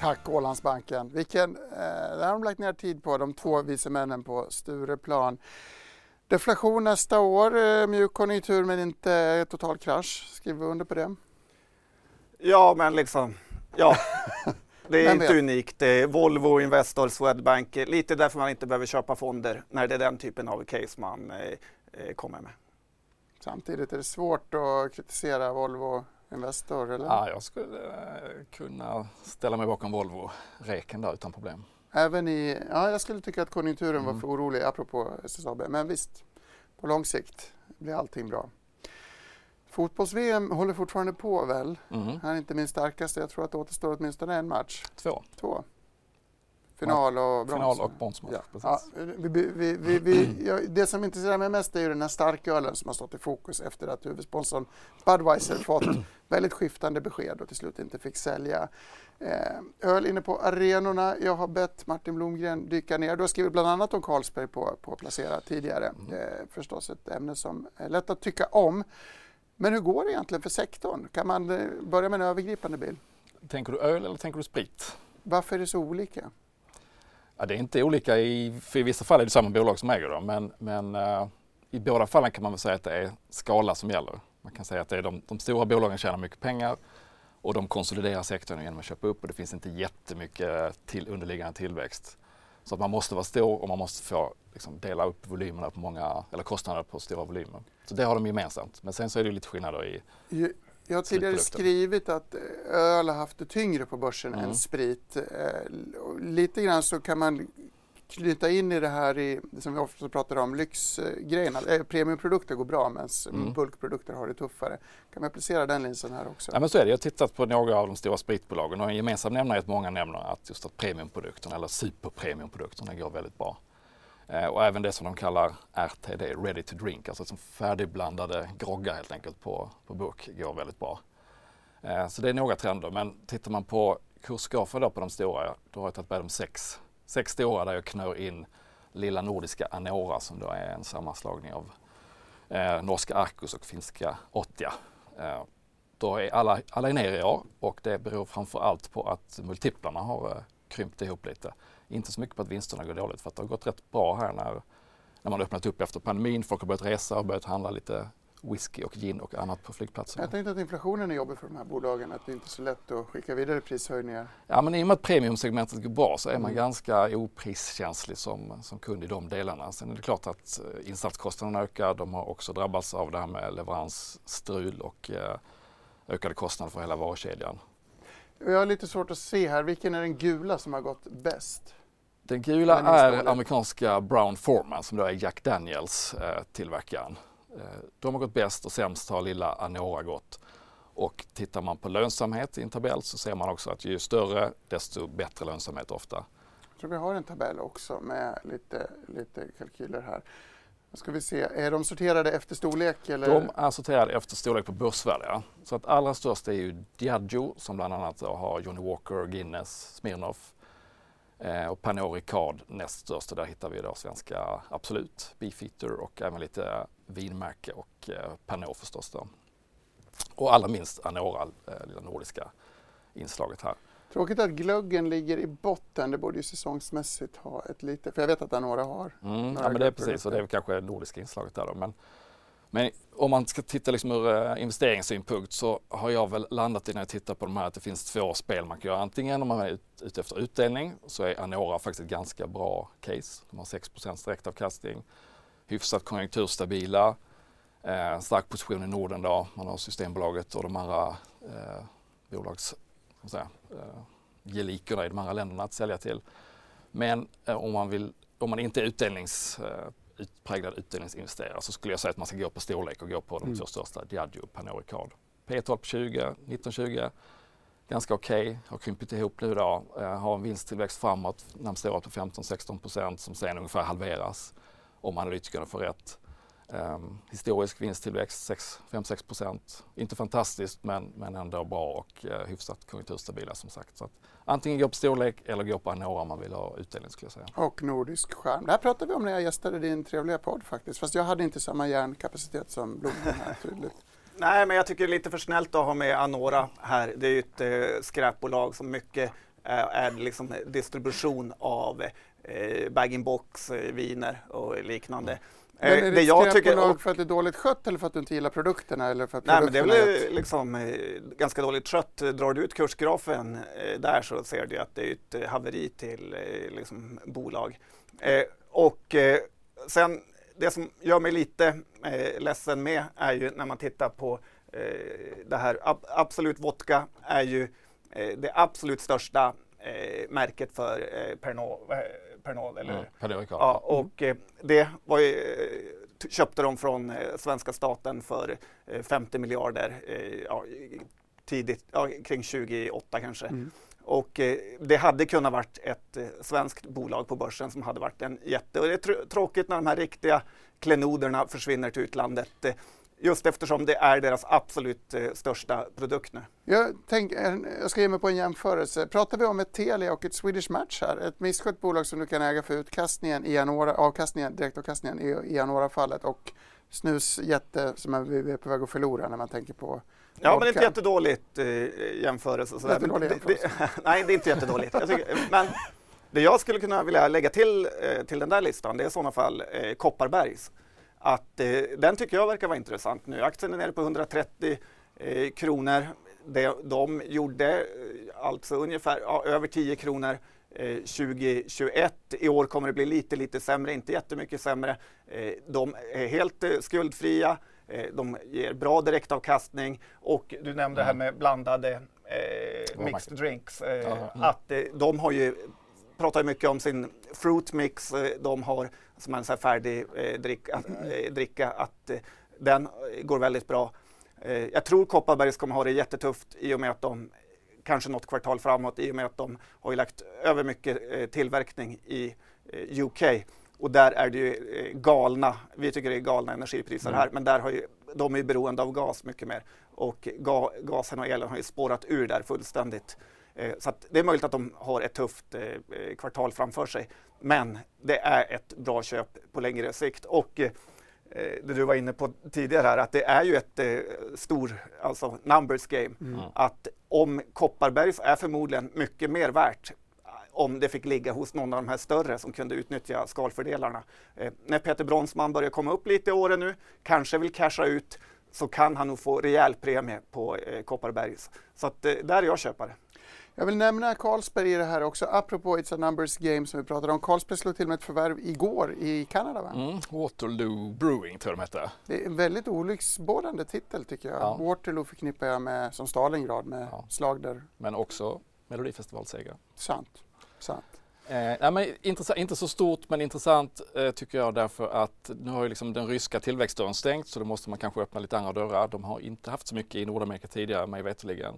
Tack Ålandsbanken. Vilken, eh, där har de lagt ner tid på, de två vice männen på Stureplan. Deflation nästa år, eh, mjuk konjunktur men inte total krasch. Skriver vi under på det? Ja, men liksom, ja. Det är inte unikt. Det är Volvo, Investor, Swedbank. Lite därför man inte behöver köpa fonder när det är den typen av case man eh, eh, kommer med. Samtidigt är det svårt att kritisera Volvo Investor, eller? Ja, jag skulle eh, kunna ställa mig bakom Volvo-reken där utan problem. Även i, ja, jag skulle tycka att konjunkturen var Mm. för orolig, apropå SSAB. Men visst, på lång sikt blir allting bra. Fotbolls-VM håller fortfarande på väl? Mm. Här är inte min starkaste. Jag tror att det återstår åtminstone en match. Två. Två. Final och brons. Final och bronsmatch, Ja. precis. Ja, vi, vi, vi, vi, ja, det som intresserar mig mest är ju den här starkölen som har stått i fokus efter att huvudsponsorn Budweiser fått väldigt skiftande besked och till slut inte fick sälja eh, öl inne på arenorna. Jag har bett Martin Blomgren dyka ner. Du har skrivit bland annat om Carlsberg på, på Placera tidigare. Eh, förstås ett ämne som är lätt att tycka om. Men hur går det egentligen för sektorn? Kan man eh, börja med en övergripande bild? Tänker du öl eller tänker du sprit? Varför är det så olika? Ja, det är inte olika, i, för i vissa fall är det samma bolag som äger dem, men, men uh, i båda fallen kan man väl säga att det är skala som gäller. Man kan säga att det är de, de stora bolagen tjänar mycket pengar och de konsoliderar sektorn genom att köpa upp och det finns inte jättemycket till underliggande tillväxt. Så att man måste vara stor och man måste få liksom, dela upp volymerna på många, eller kostnaderna på stora volymer. Så det har de gemensamt. Men sen så är det lite skillnader i jag har tidigare skrivit att eh, öl har haft det tyngre på börsen Mm. än sprit. Eh, Lite grann så kan man knyta in i det här i, som vi ofta pratar om, lyxgrejerna. Eh, Premiumprodukter går bra medan Mm. bulkprodukter har det tuffare. Kan man applicera den linjen här också? Ja men så är det. Jag har tittat på några av de stora spritbolagen och en gemensam nämnare är att många nämner att just att premiumprodukterna eller superpremiumprodukterna går väldigt bra. Eh, och även det som de kallar RTD, ready to drink, alltså som färdigblandade groggar helt enkelt på, på burk går väldigt bra. Eh, så det är några trender men tittar man på kursgrafer då på de stora, då har jag tagit med de sex, sex stora där jag knör in lilla nordiska Anora som då är en sammanslagning av eh, norska Arcus och finska Ottia. Eh, då är alla, alla är nere i år och det beror framför allt på att multiplarna har eh, krympt ihop lite. Inte så mycket på att vinsterna går dåligt för att det har gått rätt bra här när, när man har öppnat upp efter pandemin. Folk har börjat resa och börjat handla lite whisky och gin och annat på flygplatserna. Jag tänkte att inflationen är jobbig för de här bolagen, att det inte är så lätt att skicka vidare prishöjningar. Ja, men i och med att premiumsegmentet går bra så är man Mm. ganska opriskänslig som, som kund i de delarna. Sen är det klart att eh, insatskostnaderna ökar. De har också drabbats av det här med leveransstrul och eh, ökade kostnader för hela varukedjan. Jag har lite svårt att se här, vilken är den gula som har gått bäst? Den gula är amerikanska Brown Forman som då är Jack Daniels eh, tillverkaren. Eh, de har gått bäst och sämst har lilla Anora gått. Och tittar man på lönsamhet i en tabell så ser man också att ju större desto bättre lönsamhet ofta. Jag tror vi har en tabell också med lite, lite kalkyler här. Ska vi se, är de sorterade efter storlek? Eller? De är sorterade efter storlek på börsvärde. ja. Så att allra störst är ju Diageo som bland annat har Johnny Walker, Guinness, Smirnoff eh, och Pernod Ricard näst störst och där hittar vi då svenska Absolut, Beefeater och även lite vinmärke och eh, Pernod förstås då. Och allra minst Anora, eh, lilla nordiska inslaget här. Tråkigt att glöggen ligger i botten. Det borde ju säsongsmässigt ha ett lite, för jag vet att Anora har. Mm, ja, men det är precis och det är kanske det nordiska inslaget där då. Men, men om man ska titta liksom ur eh, investeringssynpunkt så har jag väl landat i när jag tittar på de här att det finns två spel man kan göra. Antingen om man är ut- ute efter utdelning så är Anora faktiskt ett ganska bra case. De har 6 direktavkastning, hyfsat konjunkturstabila, eh, stark position i Norden då. Man har Systembolaget och de andra eh, bolags, säga, eh, gelikerna i de andra länderna att sälja till. Men eh, om, man vill, om man inte är utdelnings, eh, utpräglad utdelningsinvesterare så skulle jag säga att man ska gå på storlek och gå på de Mm. två största, Diageo och Pernod Ricard. P 12 på 20, 1920, ganska okej, har krympit ihop nu då, eh, har en vinsttillväxt framåt närmaste året på 15-16 procent som sen ungefär halveras om analytikerna får rätt. Um, historisk vinsttillväxt 5-6 procent. Inte fantastiskt men, men ändå bra och uh, hyfsat konjunkturstabila som sagt. Så att, antingen gå på storlek eller gå på Anora om man vill ha utdelning skulle jag säga. Och nordisk skärm. Det här pratade vi om när jag gästade din trevliga podd faktiskt. Fast jag hade inte samma hjärnkapacitet som Blomman här tydligt. Nej, men jag tycker det är lite för snällt att ha med Anora här. Det är ju ett eh, skräpbolag som mycket eh, är liksom distribution av eh, bag-in-box, eh, viner och liknande. Men är Eh, det det ett jag tycker, och, för att det är dåligt skött eller för att du inte gillar produkterna? Eller för att nej, men det är väl liksom eh, ganska dåligt skött. Drar du ut kursgrafen eh, där så ser du att det är ett haveri till liksom, bolag. Eh, och eh, sen det som gör mig lite eh, ledsen med är ju när man tittar på eh, det här. Ab Absolut Vodka är ju det absolut största märket för Pernod, Pernod eller Mm, Pernod. Ja, och eh, det var ju, eh, köpte de från eh, svenska staten för eh, 50 miljarder eh, ja, i- tidigt, ja, kring 28 kanske. Mm. Och eh, det hade kunnat varit ett eh, svenskt bolag på börsen som hade varit en jätte... Och det är tr- tråkigt när de här riktiga klenoderna försvinner till utlandet. Eh, just eftersom det är deras absolut eh, största produkt nu. Jag, tänk, jag ska ge mig på en jämförelse. Pratar vi om ett Telia och ett Swedish Match här? Ett misskött bolag som du kan äga för utkastningen i Anora, avkastningen, direktavkastningen i, i Anora-fallet och snusjätte som vi är på väg att förlora när man tänker på Ja, men det är inte jättedåligt eh, jämförelse. sådär. Jättedålig det- det- Nej, det är inte jättedåligt. Tycker, men det jag skulle kunna vilja lägga till eh, till den där listan, det är i sådana fall eh, Kopparbergs. Att, eh, den tycker jag verkar vara intressant nu. Aktien är nere på 130 eh, kronor. De, de gjorde eh, alltså ungefär ja, över 10 kronor eh, 2021. I år kommer det bli lite, lite sämre, inte jättemycket sämre. Eh, de är helt eh, skuldfria. Eh, De ger bra direktavkastning och du nämnde det här med blandade eh, mixed drinks. Eh, mm. Att eh, de har ju pratar ju mycket om sin fruit mix. eh, De har som en så här färdig eh, dricka, eh, dricka att eh, den går väldigt bra. Eh, jag tror Kopparbergs kommer ha det jättetufft i och med att de kanske något kvartal framåt i och med att de har ju lagt över mycket eh, tillverkning i UK. Och där är det ju galna, vi tycker det är galna energipriser Mm. här, men där har ju, de är ju beroende av gas mycket mer. Och ga, gasen och elen har ju spårat ur där fullständigt. Eh, Så att det är möjligt att de har ett tufft eh, eh, kvartal framför sig. Men det är ett bra köp på längre sikt. Och det du var inne på tidigare här, att det är ju ett stor, alltså numbers game. Mm. Att om Kopparbergs är förmodligen mycket mer värt om det fick ligga hos någon av de här större som kunde utnyttja skalfördelarna. Eh, när Peter Bronsman börjar komma upp lite i åren nu, kanske vill casha ut, så kan han nog få rejäl premie på eh, Kopparbergs. Så att, eh, där är jag köpare. Jag vill nämna Carlsberg i det här också, apropå It's a numbers game som vi pratade om. Carlsberg slog till med ett förvärv igår i Kanada va? Mm, Waterloo Brewing tror jag de hette. Det är en väldigt olycksbådande titel tycker jag. Ja. Waterloo förknippar jag med, som Stalingrad med Ja. slag där. Men också Melodifestivalseger. Sant. Sant. Eh, nej, men intressant, inte så stort men intressant eh, tycker jag därför att nu har ju liksom den ryska tillväxtdörren stängt så då måste man kanske öppna lite andra dörrar. De har inte haft så mycket i Nordamerika tidigare mig veterligen.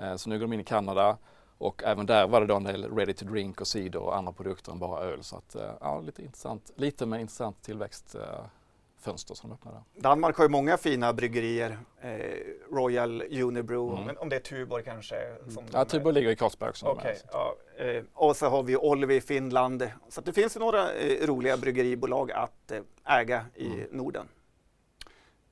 Eh, så nu går de in i Kanada och även där var det då en del ready to drink och cider och andra produkter än bara öl. Så att, eh, ja, lite intressant, lite men intressant tillväxtfönster som de öppnar där. Danmark har ju många fina bryggerier. Eh, Royal Unibrew, Mm. men om det är Tuborg kanske? Som Ja, Tuborg ligger i Carlsberg också. Okej, ja, eh, och så har vi Olvi i Finland. Så det finns ju några eh, roliga bryggeribolag att eh, äga i Mm. Norden.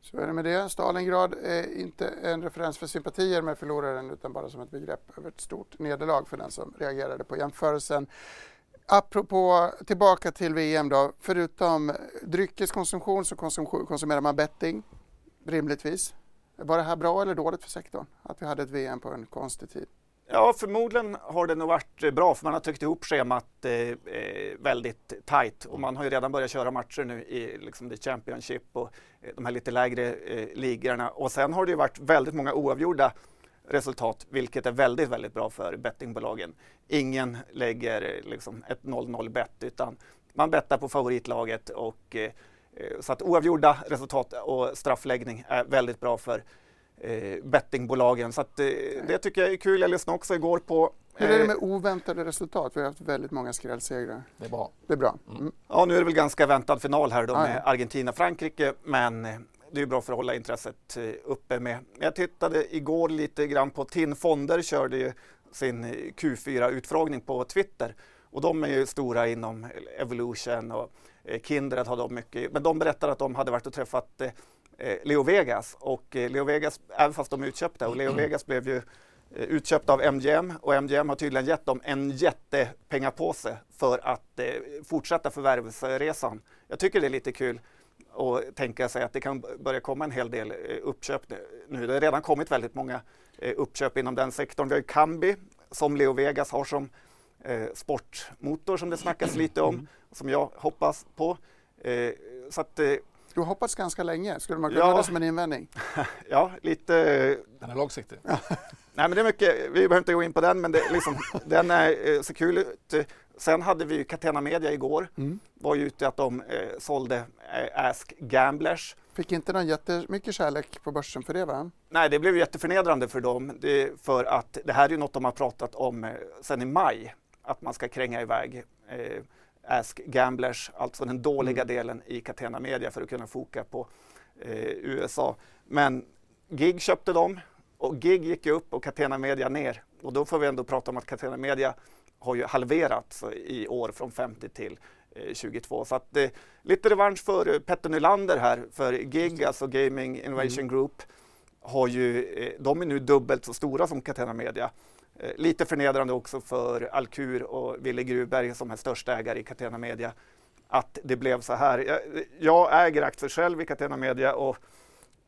Så är det med det. Stalingrad är inte en referens för sympatier med förloraren utan bara som ett begrepp över ett stort nederlag för den som reagerade på jämförelsen. Apropå tillbaka till VM då, förutom dryckeskonsumtion så konsum- konsumerar man betting rimligtvis. Var det här bra eller dåligt för sektorn att vi hade ett VM på en konstig tid? Ja, förmodligen har det nog varit eh, bra för man har tryckt ihop schemat eh, eh väldigt tajt och man har ju redan börjat köra matcher nu i liksom, the Championship och eh, de här lite lägre eh, ligorna. Och sen har det ju varit väldigt många oavgjorda resultat, vilket är väldigt, väldigt bra för bettingbolagen. Ingen lägger eh, liksom ett 0-0 bett utan man bettar på favoritlaget och eh, så att oavgjorda resultat och straffläggning är väldigt bra för eh, bettingbolagen. Så att, eh, det tycker jag är kul. Jag lyssnade också igår på Hur är det eh, med oväntade resultat? Vi har haft väldigt många skrällsegrar. Det är bra. Det är bra. Mm. Ja, nu är det väl ganska väntad final här då Ja, med. Argentina-Frankrike, men eh, det är bra för att hålla intresset eh, uppe med. Jag tittade igår lite grann på TIN Fonder körde ju sin eh, Q4-utfrågning på Twitter och de är ju stora inom Evolution och Kindred har de mycket, men de berättar att de hade varit och träffat Leo Vegas och eh, Leo Vegas, även fast de är utköpta och Leo Vegas blev ju eh, utköpta av MGM och MGM har tydligen gett dem en jättepengapåse för att eh, fortsätta förvärvsresan. Jag tycker det är lite kul att tänka sig att det kan börja komma en hel del eh, uppköp nu. Det har redan kommit väldigt många eh, uppköp inom den sektorn. Vi har ju Kambi som Leo Vegas har som eh, sportmotor som det snackas lite om, som jag hoppas på. Eh, så att, eh, Du har hoppats ganska länge, skulle man kunna Ja. ha det som en invändning? ja, lite Den är långsiktig. Nej, men det är mycket, vi behöver inte gå in på den, men det, liksom, den är, eh, ser kul ut. Sen hade vi ju Catena Media igår, Mm. var ju ute att de eh, sålde eh, Ask Gamblers. Fick inte någon jättemycket kärlek på börsen för det va? Nej, det blev jätteförnedrande för dem, det, för att det här är ju något de har pratat om eh, sedan i maj, att man ska kränga iväg eh, Ask Gamblers, alltså den dåliga delen i Catena Media för att kunna foka på eh, USA. Men Gig köpte dem och Gig gick upp och Catena Media ner. Och då får vi ändå prata om att Catena Media har ju halverats i år från 50 till eh, 22. Så att eh, lite revansch för eh, Petter Nylander här, för Gig, alltså Gaming Innovation Group, har ju, eh, de är nu dubbelt så stora som Catena Media. Eh, lite förnedrande också för Alkur och Wille Gruvberg som är största ägare i Catena Media att det blev så här. Jag, jag äger aktier själv i Catena Media och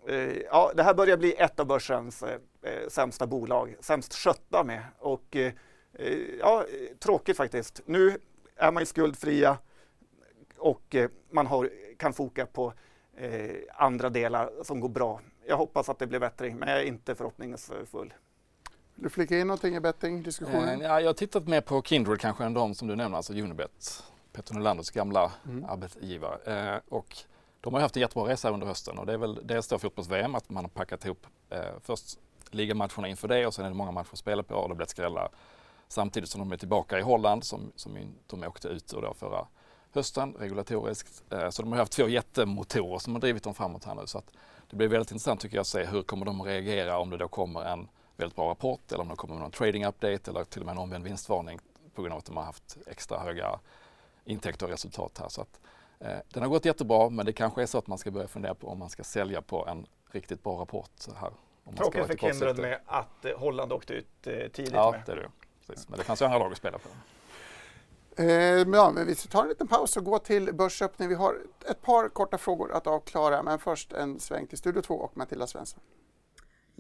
eh, ja, det här börjar bli ett av börsens eh, eh sämsta bolag, sämst skötta med. Och eh, eh, ja, tråkigt faktiskt. Nu är man ju skuldfria och eh, man har, kan foka på eh, andra delar som går bra. Jag hoppas att det blir bättre, men jag är inte förhoppningsfull. Vill du flika in någonting i bettingdiskussionen? Eh, ja, jag har tittat mer på Kindred kanske än de som du nämner, alltså Unibet. Peter Nylanders gamla Mm. arbetsgivare. Eh, och de har haft en jättebra resa under hösten och det är väl dels då fotbolls-VM att man har packat ihop eh, först ligamatcherna inför det och sen är det många matcher att spela på och det blir skrällar. Samtidigt som de är tillbaka i Holland som, som de åkte ut ur då förra hösten regulatoriskt. Eh, så de har haft två jättemotorer som har drivit dem framåt här nu. Så att det blir väldigt intressant tycker jag att se hur kommer de att reagera om det då kommer en väldigt bra rapport eller om det kommer någon trading update eller till och med en omvänd vinstvarning på grund av att de har haft extra höga intäkter och resultat här. Så att, eh, den har gått jättebra men det kanske är så att man ska börja fundera på om man ska sälja på en riktigt bra rapport här. Om man ska Tråkigt för Kindred med att eh, Holland åkte ut eh, tidigt Ja, med. det är det. Precis. Men det fanns ju andra lag att spela på. Eh, ja, men vi tar en liten paus och går till börsöppning. Vi har ett par korta frågor att avklara, men först en sväng till Studio 2 och Matilda Svensson.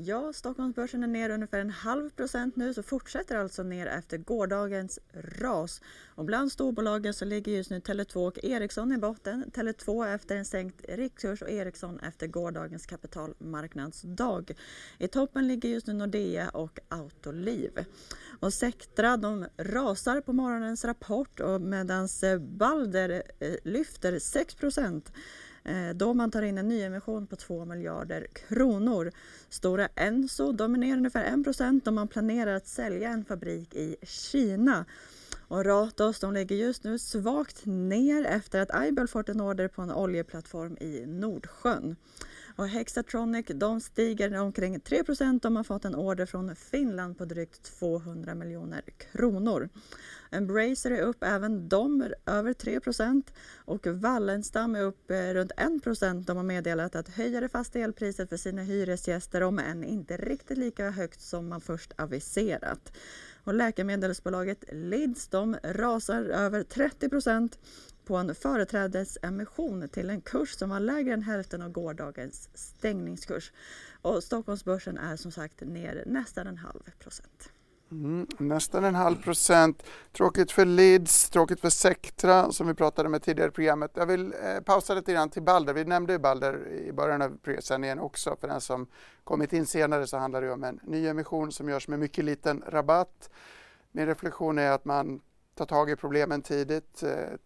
Ja, Stockholmsbörsen är ner ungefär en halv procent nu så fortsätter alltså ner efter gårdagens ras. Och bland storbolagen så ligger just nu Tele2 och Ericsson i botten. Tele2 efter en sänkt rikskurs och Ericsson efter gårdagens kapitalmarknadsdag. I toppen ligger just nu Nordea och Autoliv. Och Sectra de rasar på morgonens rapport och medan Balder eh, lyfter 6 procent Eh, då man tar in en nyemission på 2 miljarder kronor. Stora Enso dominerar ungefär 1 och man planerar att sälja en fabrik i Kina. Och Ratos de ligger just nu svagt ner efter att Aibel fått en order på en oljeplattform i Nordsjön. Och Hexatronic de stiger omkring 3 De och har fått en order från Finland på drygt 200 miljoner kronor. Embracer är upp även de över 3 och Wallenstam är upp eh, runt 1% De har meddelat att höja det fasta elpriset för sina hyresgäster om än inte riktigt lika högt som man först aviserat. Och läkemedelsbolaget Lids de rasar över 30 på en företrädesemission till en kurs som var lägre än hälften av gårdagens stängningskurs. Och Stockholmsbörsen är som sagt ner nästan en halv procent. Mm, nästan en halv procent. Tråkigt för Lids, tråkigt för Sectra som vi pratade med tidigare i programmet. Jag vill eh, pausa lite grann till Balder. Vi nämnde ju Balder i början av sändningen också. För den som kommit in senare så handlar det om en nyemission som görs med mycket liten rabatt. Min reflektion är att man tar tag i problemen tidigt, eh,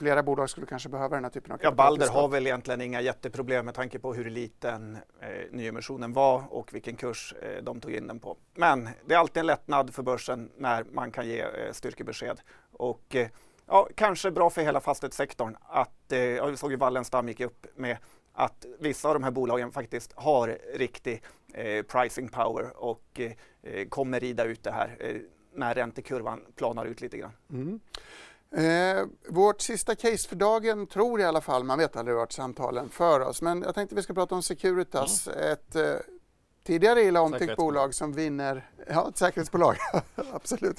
flera bolag skulle kanske behöva den här typen av Ja, Balder har väl egentligen inga jätteproblem med tanke på hur liten eh, nyemissionen var och vilken kurs eh, de tog in den på. Men det är alltid en lättnad för börsen när man kan ge eh, styrkebesked. Och, eh, ja, kanske bra för hela fastighetssektorn att, eh, ja, vi såg ju Wallenstam gick upp med att vissa av de här bolagen faktiskt har riktig eh, pricing power och eh, kommer rida ut det här eh, när räntekurvan planar ut lite grann. Mm. Eh, vårt sista case för dagen tror i alla fall, man vet aldrig vart samtalen för oss, men jag tänkte vi ska prata om Securitas, mm. ett eh, tidigare illa omtyckt bolag som vinner, ja ett säkerhetsbolag, absolut.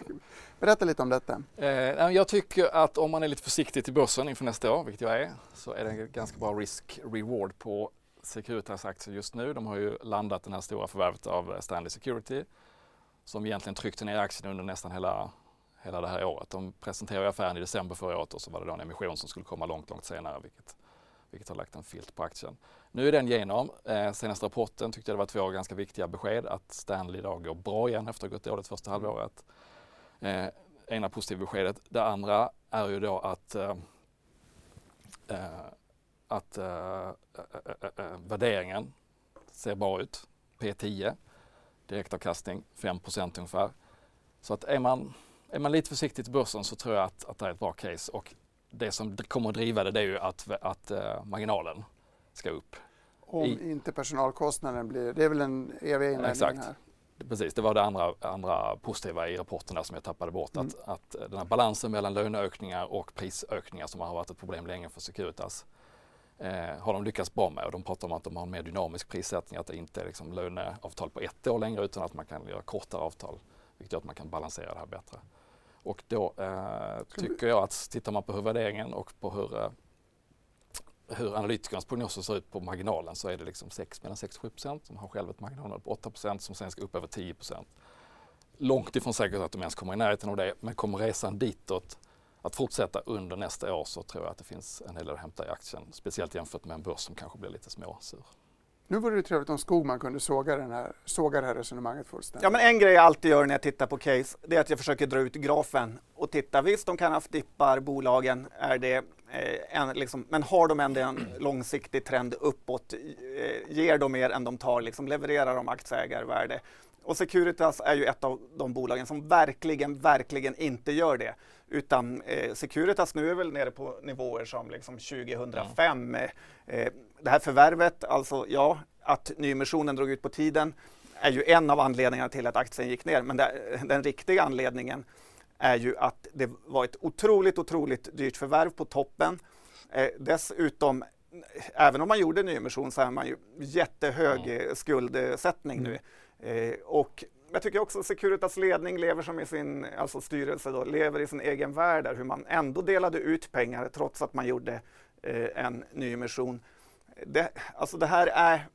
Berätta lite om detta. Eh, jag tycker att om man är lite försiktig till börsen inför nästa år, vilket jag är, så är det en ganska bra risk-reward på Securitas aktier just nu. De har ju landat det här stora förvärvet av Stanley Security som egentligen tryckte ner aktien under nästan hela hela det här året. De presenterade affären i december förra året och så var det då en emission som skulle komma långt, långt senare vilket, vilket har lagt en filt på aktien. Nu är den genom. Eh, senaste rapporten tyckte jag det var två ganska viktiga besked att Stanley idag går bra igen efter att ha gått dåligt första halvåret. Eh, ena positiva beskedet. Det andra är ju då att eh, eh att eh, eh, värderingen ser bra ut. P10, direktavkastning 5% ungefär. Så att är man är man lite försiktig till börsen så tror jag att, att det är ett bra case och det som kommer att driva det, det är ju att, att uh, marginalen ska upp. Om I, inte personalkostnaden blir, det är väl en evig invändning här? Precis, det var det andra, andra positiva i rapporten där som jag tappade bort. Mm. Att, att den här balansen mellan löneökningar och prisökningar som har varit ett problem länge för Securitas eh, har de lyckats bra med och de pratar om att de har en mer dynamisk prissättning, att det inte är liksom löneavtal på ett år längre utan att man kan göra kortare avtal vilket gör att man kan balansera det här bättre. Och då eh, tycker jag att tittar man på hur värderingen och på hur, eh, hur analytikernas prognoser ser ut på marginalen så är det liksom 6, mellan 6 och 7 procent. De har själv ett marginal på 8 procent som sen ska upp över 10 procent. Långt ifrån säkert att de ens kommer i närheten av det, men kommer resan ditåt att fortsätta under nästa år så tror jag att det finns en hel del att hämta i aktien. Speciellt jämfört med en börs som kanske blir lite småsur. Nu vore det trevligt om Skogman kunde såga, den här, såga det här resonemanget fullständigt. Ja, men en grej jag alltid gör när jag tittar på case, det är att jag försöker dra ut grafen och titta. Visst, de kan ha haft dippar, bolagen, är det eh, en, liksom, men har de ändå en långsiktig trend uppåt? Eh, ger de mer än de tar? Liksom, levererar de aktieägarvärde? Och Securitas är ju ett av de bolagen som verkligen, verkligen inte gör det. Utan eh, Securitas nu är väl nere på nivåer som liksom 2005. Mm. Eh, det här förvärvet, alltså ja, att nyemissionen drog ut på tiden är ju en av anledningarna till att aktien gick ner. Men det, den riktiga anledningen är ju att det var ett otroligt, otroligt dyrt förvärv på toppen. Eh, dessutom, även om man gjorde nyemission så är man ju jättehög mm. skuldsättning nu. Eh, och jag tycker också Securitas ledning lever som i sin, alltså styrelse då, lever i sin egen värld där hur man ändå delade ut pengar trots att man gjorde eh, en nyemission. Det, alltså det här är,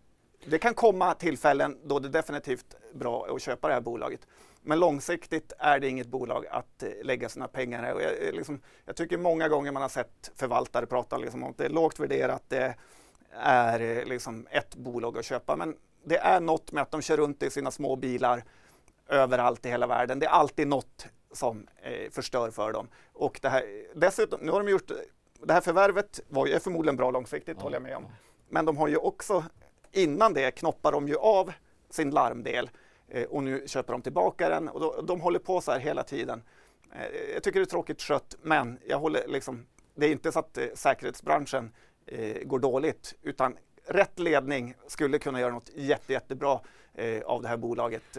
det kan komma tillfällen då det är definitivt bra att köpa det här bolaget. Men långsiktigt är det inget bolag att eh, lägga sina pengar i. Och jag, eh, liksom, jag tycker många gånger man har sett förvaltare prata liksom om att det är lågt värderat, det är eh, liksom ett bolag att köpa. Men det är något med att de kör runt i sina små bilar överallt i hela världen. Det är alltid något som eh, förstör för dem. Och det här, dessutom, nu har de gjort, det här förvärvet var ju förmodligen bra långsiktigt, mm. håller jag med om. Men de har ju också, innan det knoppar de ju av sin larmdel eh, och nu köper de tillbaka den och då, de håller på så här hela tiden. Eh, jag tycker det är tråkigt skött, men jag håller liksom, det är inte så att eh, säkerhetsbranschen eh, går dåligt, utan rätt ledning skulle kunna göra något jätte, jättebra eh, av det här bolaget.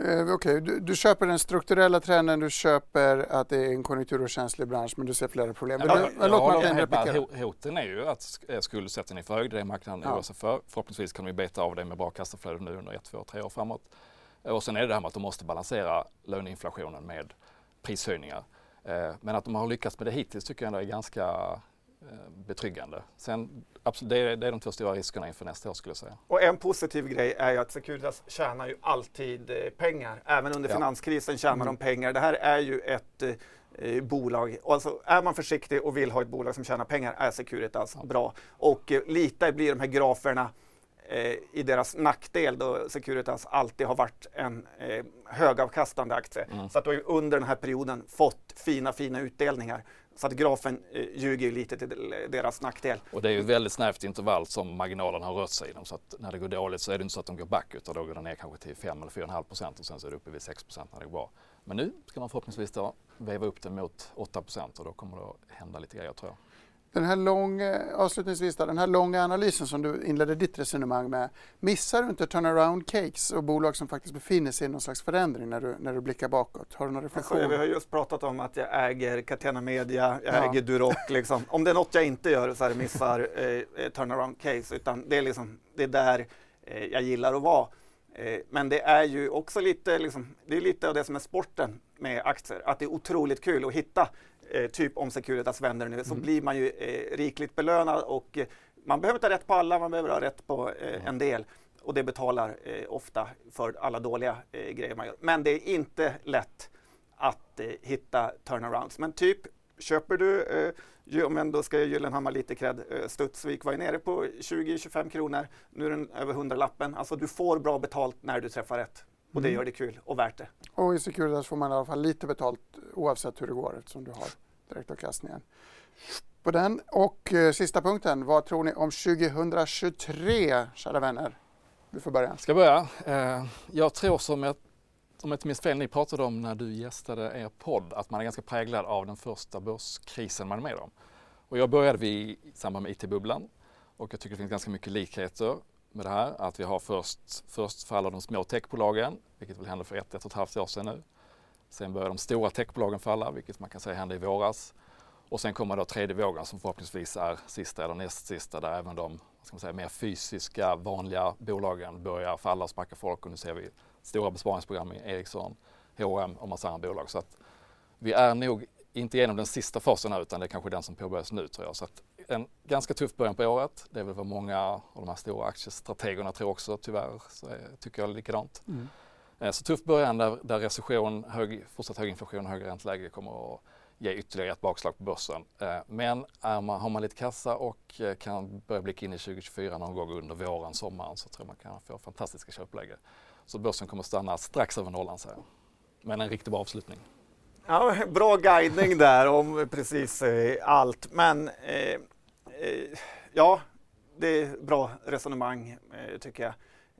Eh, Okej, okay. du, du, köper den strukturella trenden, du köper att det är en konjunkturokänslig bransch men du ser flera problem. Ja, ja, ja, låt Martin replikera. Hoten är ju att skuldsättningen är för hög, det är marknaden ja. sig för. Förhoppningsvis kan vi beta av det med bra kassaflöde nu under ett, två, tre år framåt. Och sen är det det här med att de måste balansera löneinflationen med prishöjningar. Eh, men att de har lyckats med det hittills tycker jag ändå är ganska Eh, betryggande. Sen, absolut, det, är, det är de två stora riskerna inför nästa år skulle jag säga. Och en positiv grej är ju att Securitas tjänar ju alltid eh, pengar. Även under ja. finanskrisen tjänar mm. de pengar. Det här är ju ett eh, bolag. Alltså, är man försiktig och vill ha ett bolag som tjänar pengar är Securitas ja. bra. Och eh, lite blir de här graferna eh, i deras nackdel då Securitas alltid har varit en eh, högavkastande aktie. Mm. Så att du under den här perioden fått fina, fina utdelningar. Så att grafen eh, ljuger lite till deras nackdel. Och det är ju ett väldigt snävt intervall som marginalen har rört sig inom. Så att när det går dåligt så är det inte så att de går back utan då går den ner kanske till 5 eller 4,5 procent och sen så är det uppe vid 6 procent när det går bra. Men nu ska man förhoppningsvis då veva upp den mot 8 procent och då kommer det att hända lite grejer tror jag. Den här långa, avslutningsvis då, den här långa analysen som du inledde ditt resonemang med. Missar du inte turnaround cakes och bolag som faktiskt befinner sig i någon slags förändring när du, när du blickar bakåt? Har du någon reflektion? Alltså, vi har just pratat om att jag äger Catena Media, jag ja. äger Duroc. Liksom. Om det är något jag inte gör så är det missar eh, turnaround case. Utan det är, liksom, det är där eh, jag gillar att vara. Eh, men det är ju också lite, liksom, det är lite av det som är sporten med aktier. Att det är otroligt kul att hitta eh, typ om Securitas vänder nu, så mm. blir man ju eh, rikligt belönad och eh, man behöver inte ha rätt på alla, man behöver ha rätt på mm. en del. Och det betalar eh, ofta för alla dåliga eh, grejer man gör. Men det är inte lätt att hitta turnarounds. Men typ köper du, eh, om ändå ska jag Gyllenhammar lite cred, eh, Studsvik var ju nere på 20-25 kronor, nu är den över 100-lappen. Alltså du får bra betalt när du träffar rätt. Och det mm. gör det kul och värt det. Och i Securitas får man i alla fall lite betalt oavsett hur det går eftersom du har direktavkastningen. På den. Och eh, sista punkten, vad tror ni om 2023, kära vänner? Du får börja. Ska jag börja? Eh, jag tror som jag, om jag inte minns fel, ni pratade om när du gästade er podd, att man är ganska präglad av den första börskrisen man är med om. Och jag började vi i samband med IT-bubblan och jag tycker det finns ganska mycket likheter med det här. Att vi har först, först faller de små techbolagen, vilket väl hände för ett, ett och ett halvt år sedan nu. Sen börjar de stora techbolagen falla, vilket man kan säga hände i våras. Och sen kommer då tredje vågen som förhoppningsvis är sista eller näst sista där även de ska man säga, mer fysiska vanliga bolagen börjar falla och sparka folk och nu ser vi stora besparingsprogram i Ericsson, H&M och massa andra bolag. Så att vi är nog inte igenom den sista fasen här utan det är kanske den som påbörjas nu tror jag. Så att en ganska tuff början på året. Det är väl vad många av de här stora aktiestrategerna tror också tyvärr. Så tycker jag likadant. Mm. Eh, så tuff början där, där recession, hög, fortsatt hög inflation och högre ränteläge kommer att ge ytterligare ett bakslag på börsen. Eh, men är man, har man lite kassa och eh, kan börja blicka in i 2024 någon gång under våren, sommaren så tror jag man kan få fantastiska köpläge. Så börsen kommer stanna strax över nollan säger jag. Men en riktigt bra avslutning. Ja, bra guidning där om precis allt. Men eh, Eh, ja, det är bra resonemang eh, tycker jag.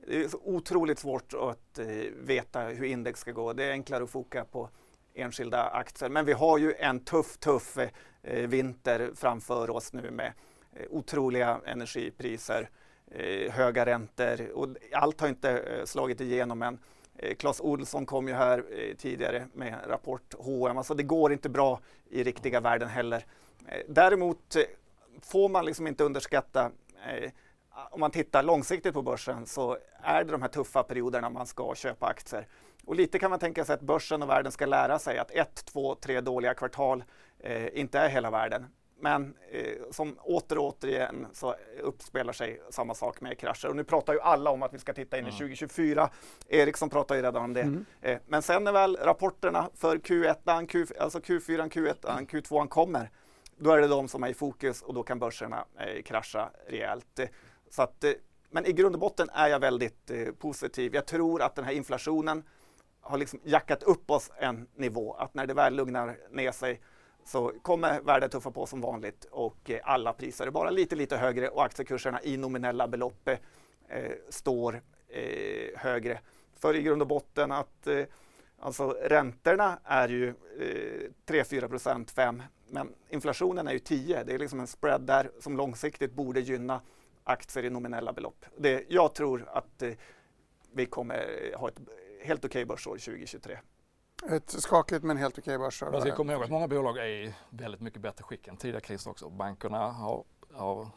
Det är så otroligt svårt att eh, veta hur index ska gå. Det är enklare att foka på enskilda aktier. Men vi har ju en tuff, tuff eh, vinter framför oss nu med eh, otroliga energipriser, eh, höga räntor och allt har inte slagit igenom än. Clas Olsson kom ju här tidigare med rapport H&M. Alltså det går inte bra i riktiga världen heller. Däremot får man liksom inte underskatta om man tittar långsiktigt på börsen så är det de här tuffa perioderna man ska köpa aktier. Och lite kan man tänka sig att börsen och världen ska lära sig att ett, två, tre dåliga kvartal eh, inte är hela världen. Men eh, som åter och återigen så uppspelar sig samma sak med krascher. Och nu pratar ju alla om att vi ska titta in i 2024. Ericsson pratar ju redan om det. Mm. Eh, men sen när väl rapporterna för Q1, Q, alltså Q4, Q1, Q2 kommer, då är det de som är i fokus och då kan börserna eh, krascha rejält. Så att, eh, men i grund och botten är jag väldigt eh, positiv. Jag tror att den här inflationen har liksom jackat upp oss en nivå. Att när det väl lugnar ner sig så kommer värdet tuffa på som vanligt och eh, alla priser är bara lite, lite högre och aktiekurserna i nominella belopp eh, står eh, högre. För i grund och botten att eh, alltså räntorna är ju eh, 3-4 procent, 5 men inflationen är ju 10. Det är liksom en spread där som långsiktigt borde gynna aktier i nominella belopp. Det, jag tror att eh, vi kommer ha ett helt okej okay börsår 2023. Ett skakligt men helt okej börsår. Man ska komma ihåg att många bolag är i väldigt mycket bättre skick än tidigare kriser också. Bankerna har, har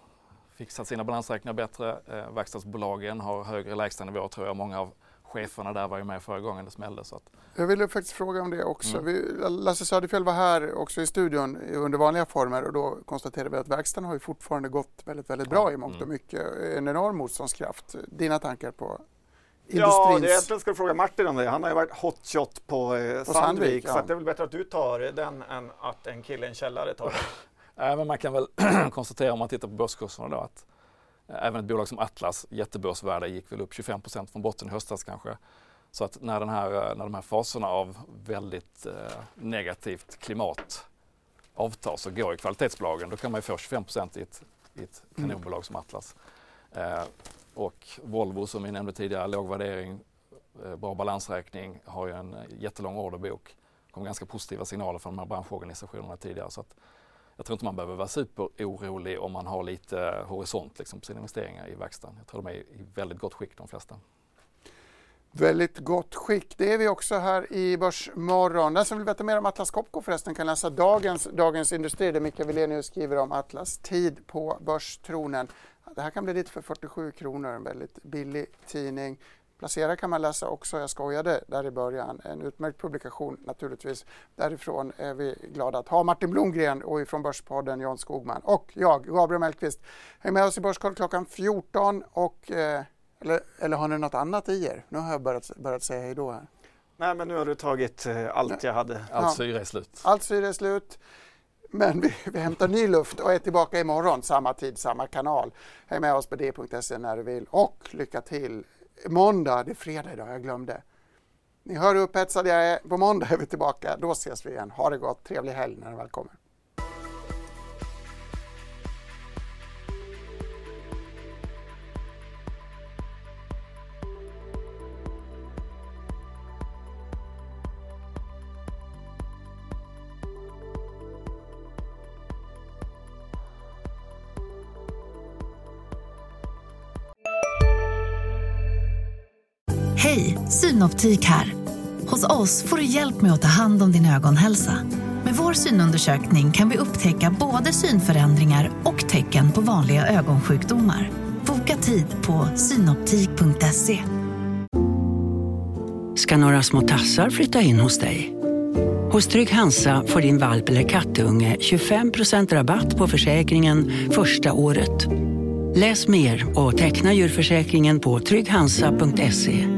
fixat sina balansräkningar bättre. Eh, verkstadsbolagen har högre lägstanivåer tror jag. Många av cheferna där var ju med förra gången det smällde. Så att... Jag ville faktiskt fråga om det också. Mm. Vi, Lasse Söderfjell var här också i studion under vanliga former och då konstaterade vi att verkstaden har ju fortfarande gått väldigt, väldigt bra i mångt och Mm. mycket. En enorm motståndskraft. Dina tankar på Ja, industrins... det egentligen ska du fråga Martin om det. Han har ju varit hotshot på, eh, På Sandvik, Sandvik, ja. så att det är väl bättre att du tar den än att en kille i en källare tar den. Nej, men man kan väl konstatera om man tittar på börskurserna då att även ett bolag som Atlas jättebörsvärde gick väl upp 25% från botten i höstas kanske. Så att när, den här, eh, när de här faserna av väldigt eh, negativt klimat avtar så går ju kvalitetsbolagen. Då kan man ju få 25 i ett, i ett Mm. kanonbolag som Atlas. Eh, och Volvo som vi nämnde tidigare, låg värdering, eh, bra balansräkning, har ju en jättelång orderbok. Det kom ganska positiva signaler från de här branschorganisationerna tidigare. Så att jag tror inte man behöver vara superorolig om man har lite horisont liksom, på sina investeringar i verkstaden. Jag tror de är i väldigt gott skick de flesta. Väldigt gott skick. Det är vi också här i Börsmorgon. Den som vill veta mer om Atlas Copco förresten kan läsa dagens Dagens Industri där Mikael Wilenius skriver om Atlas tid på börstronen. Det här kan bli lite för 47 kronor, en väldigt billig tidning. Placera kan man läsa också, jag skojade där i början. En utmärkt publikation naturligtvis. Därifrån är vi glada att ha Martin Blomgren och ifrån Börspodden Jan Skogman och jag, Gabriel Mellqvist. Häng med oss i Börskoll klockan 14 och eh, eller, eller har ni något annat i er? Nu har jag börjat, börjat säga hej då här. Nej, men nu har du tagit eh, allt jag hade. Allt Ja. syre är slut. Allt syre är slut. Men vi, vi hämtar ny luft och är tillbaka imorgon, samma tid, samma kanal. Häng med oss på d.se när du vill och lycka till. Måndag, det är fredag idag, jag glömde. Ni hör hur upphetsad jag är. På måndag är vi tillbaka. Då ses vi igen. Ha det gott. Trevlig helg när den väl kommer. Synoptik här. Hos oss får du hjälp med att ta hand om din ögonhälsa. Med vår synundersökning kan vi upptäcka både synförändringar och tecken på vanliga ögonsjukdomar. Boka tid på synoptik.se. ska några små tassar flytta in hos dig. Hos Trygg Hansa får din valp eller kattunge 25% rabatt på försäkringen första året. Läs mer och teckna djurförsäkringen på trygghansa.se.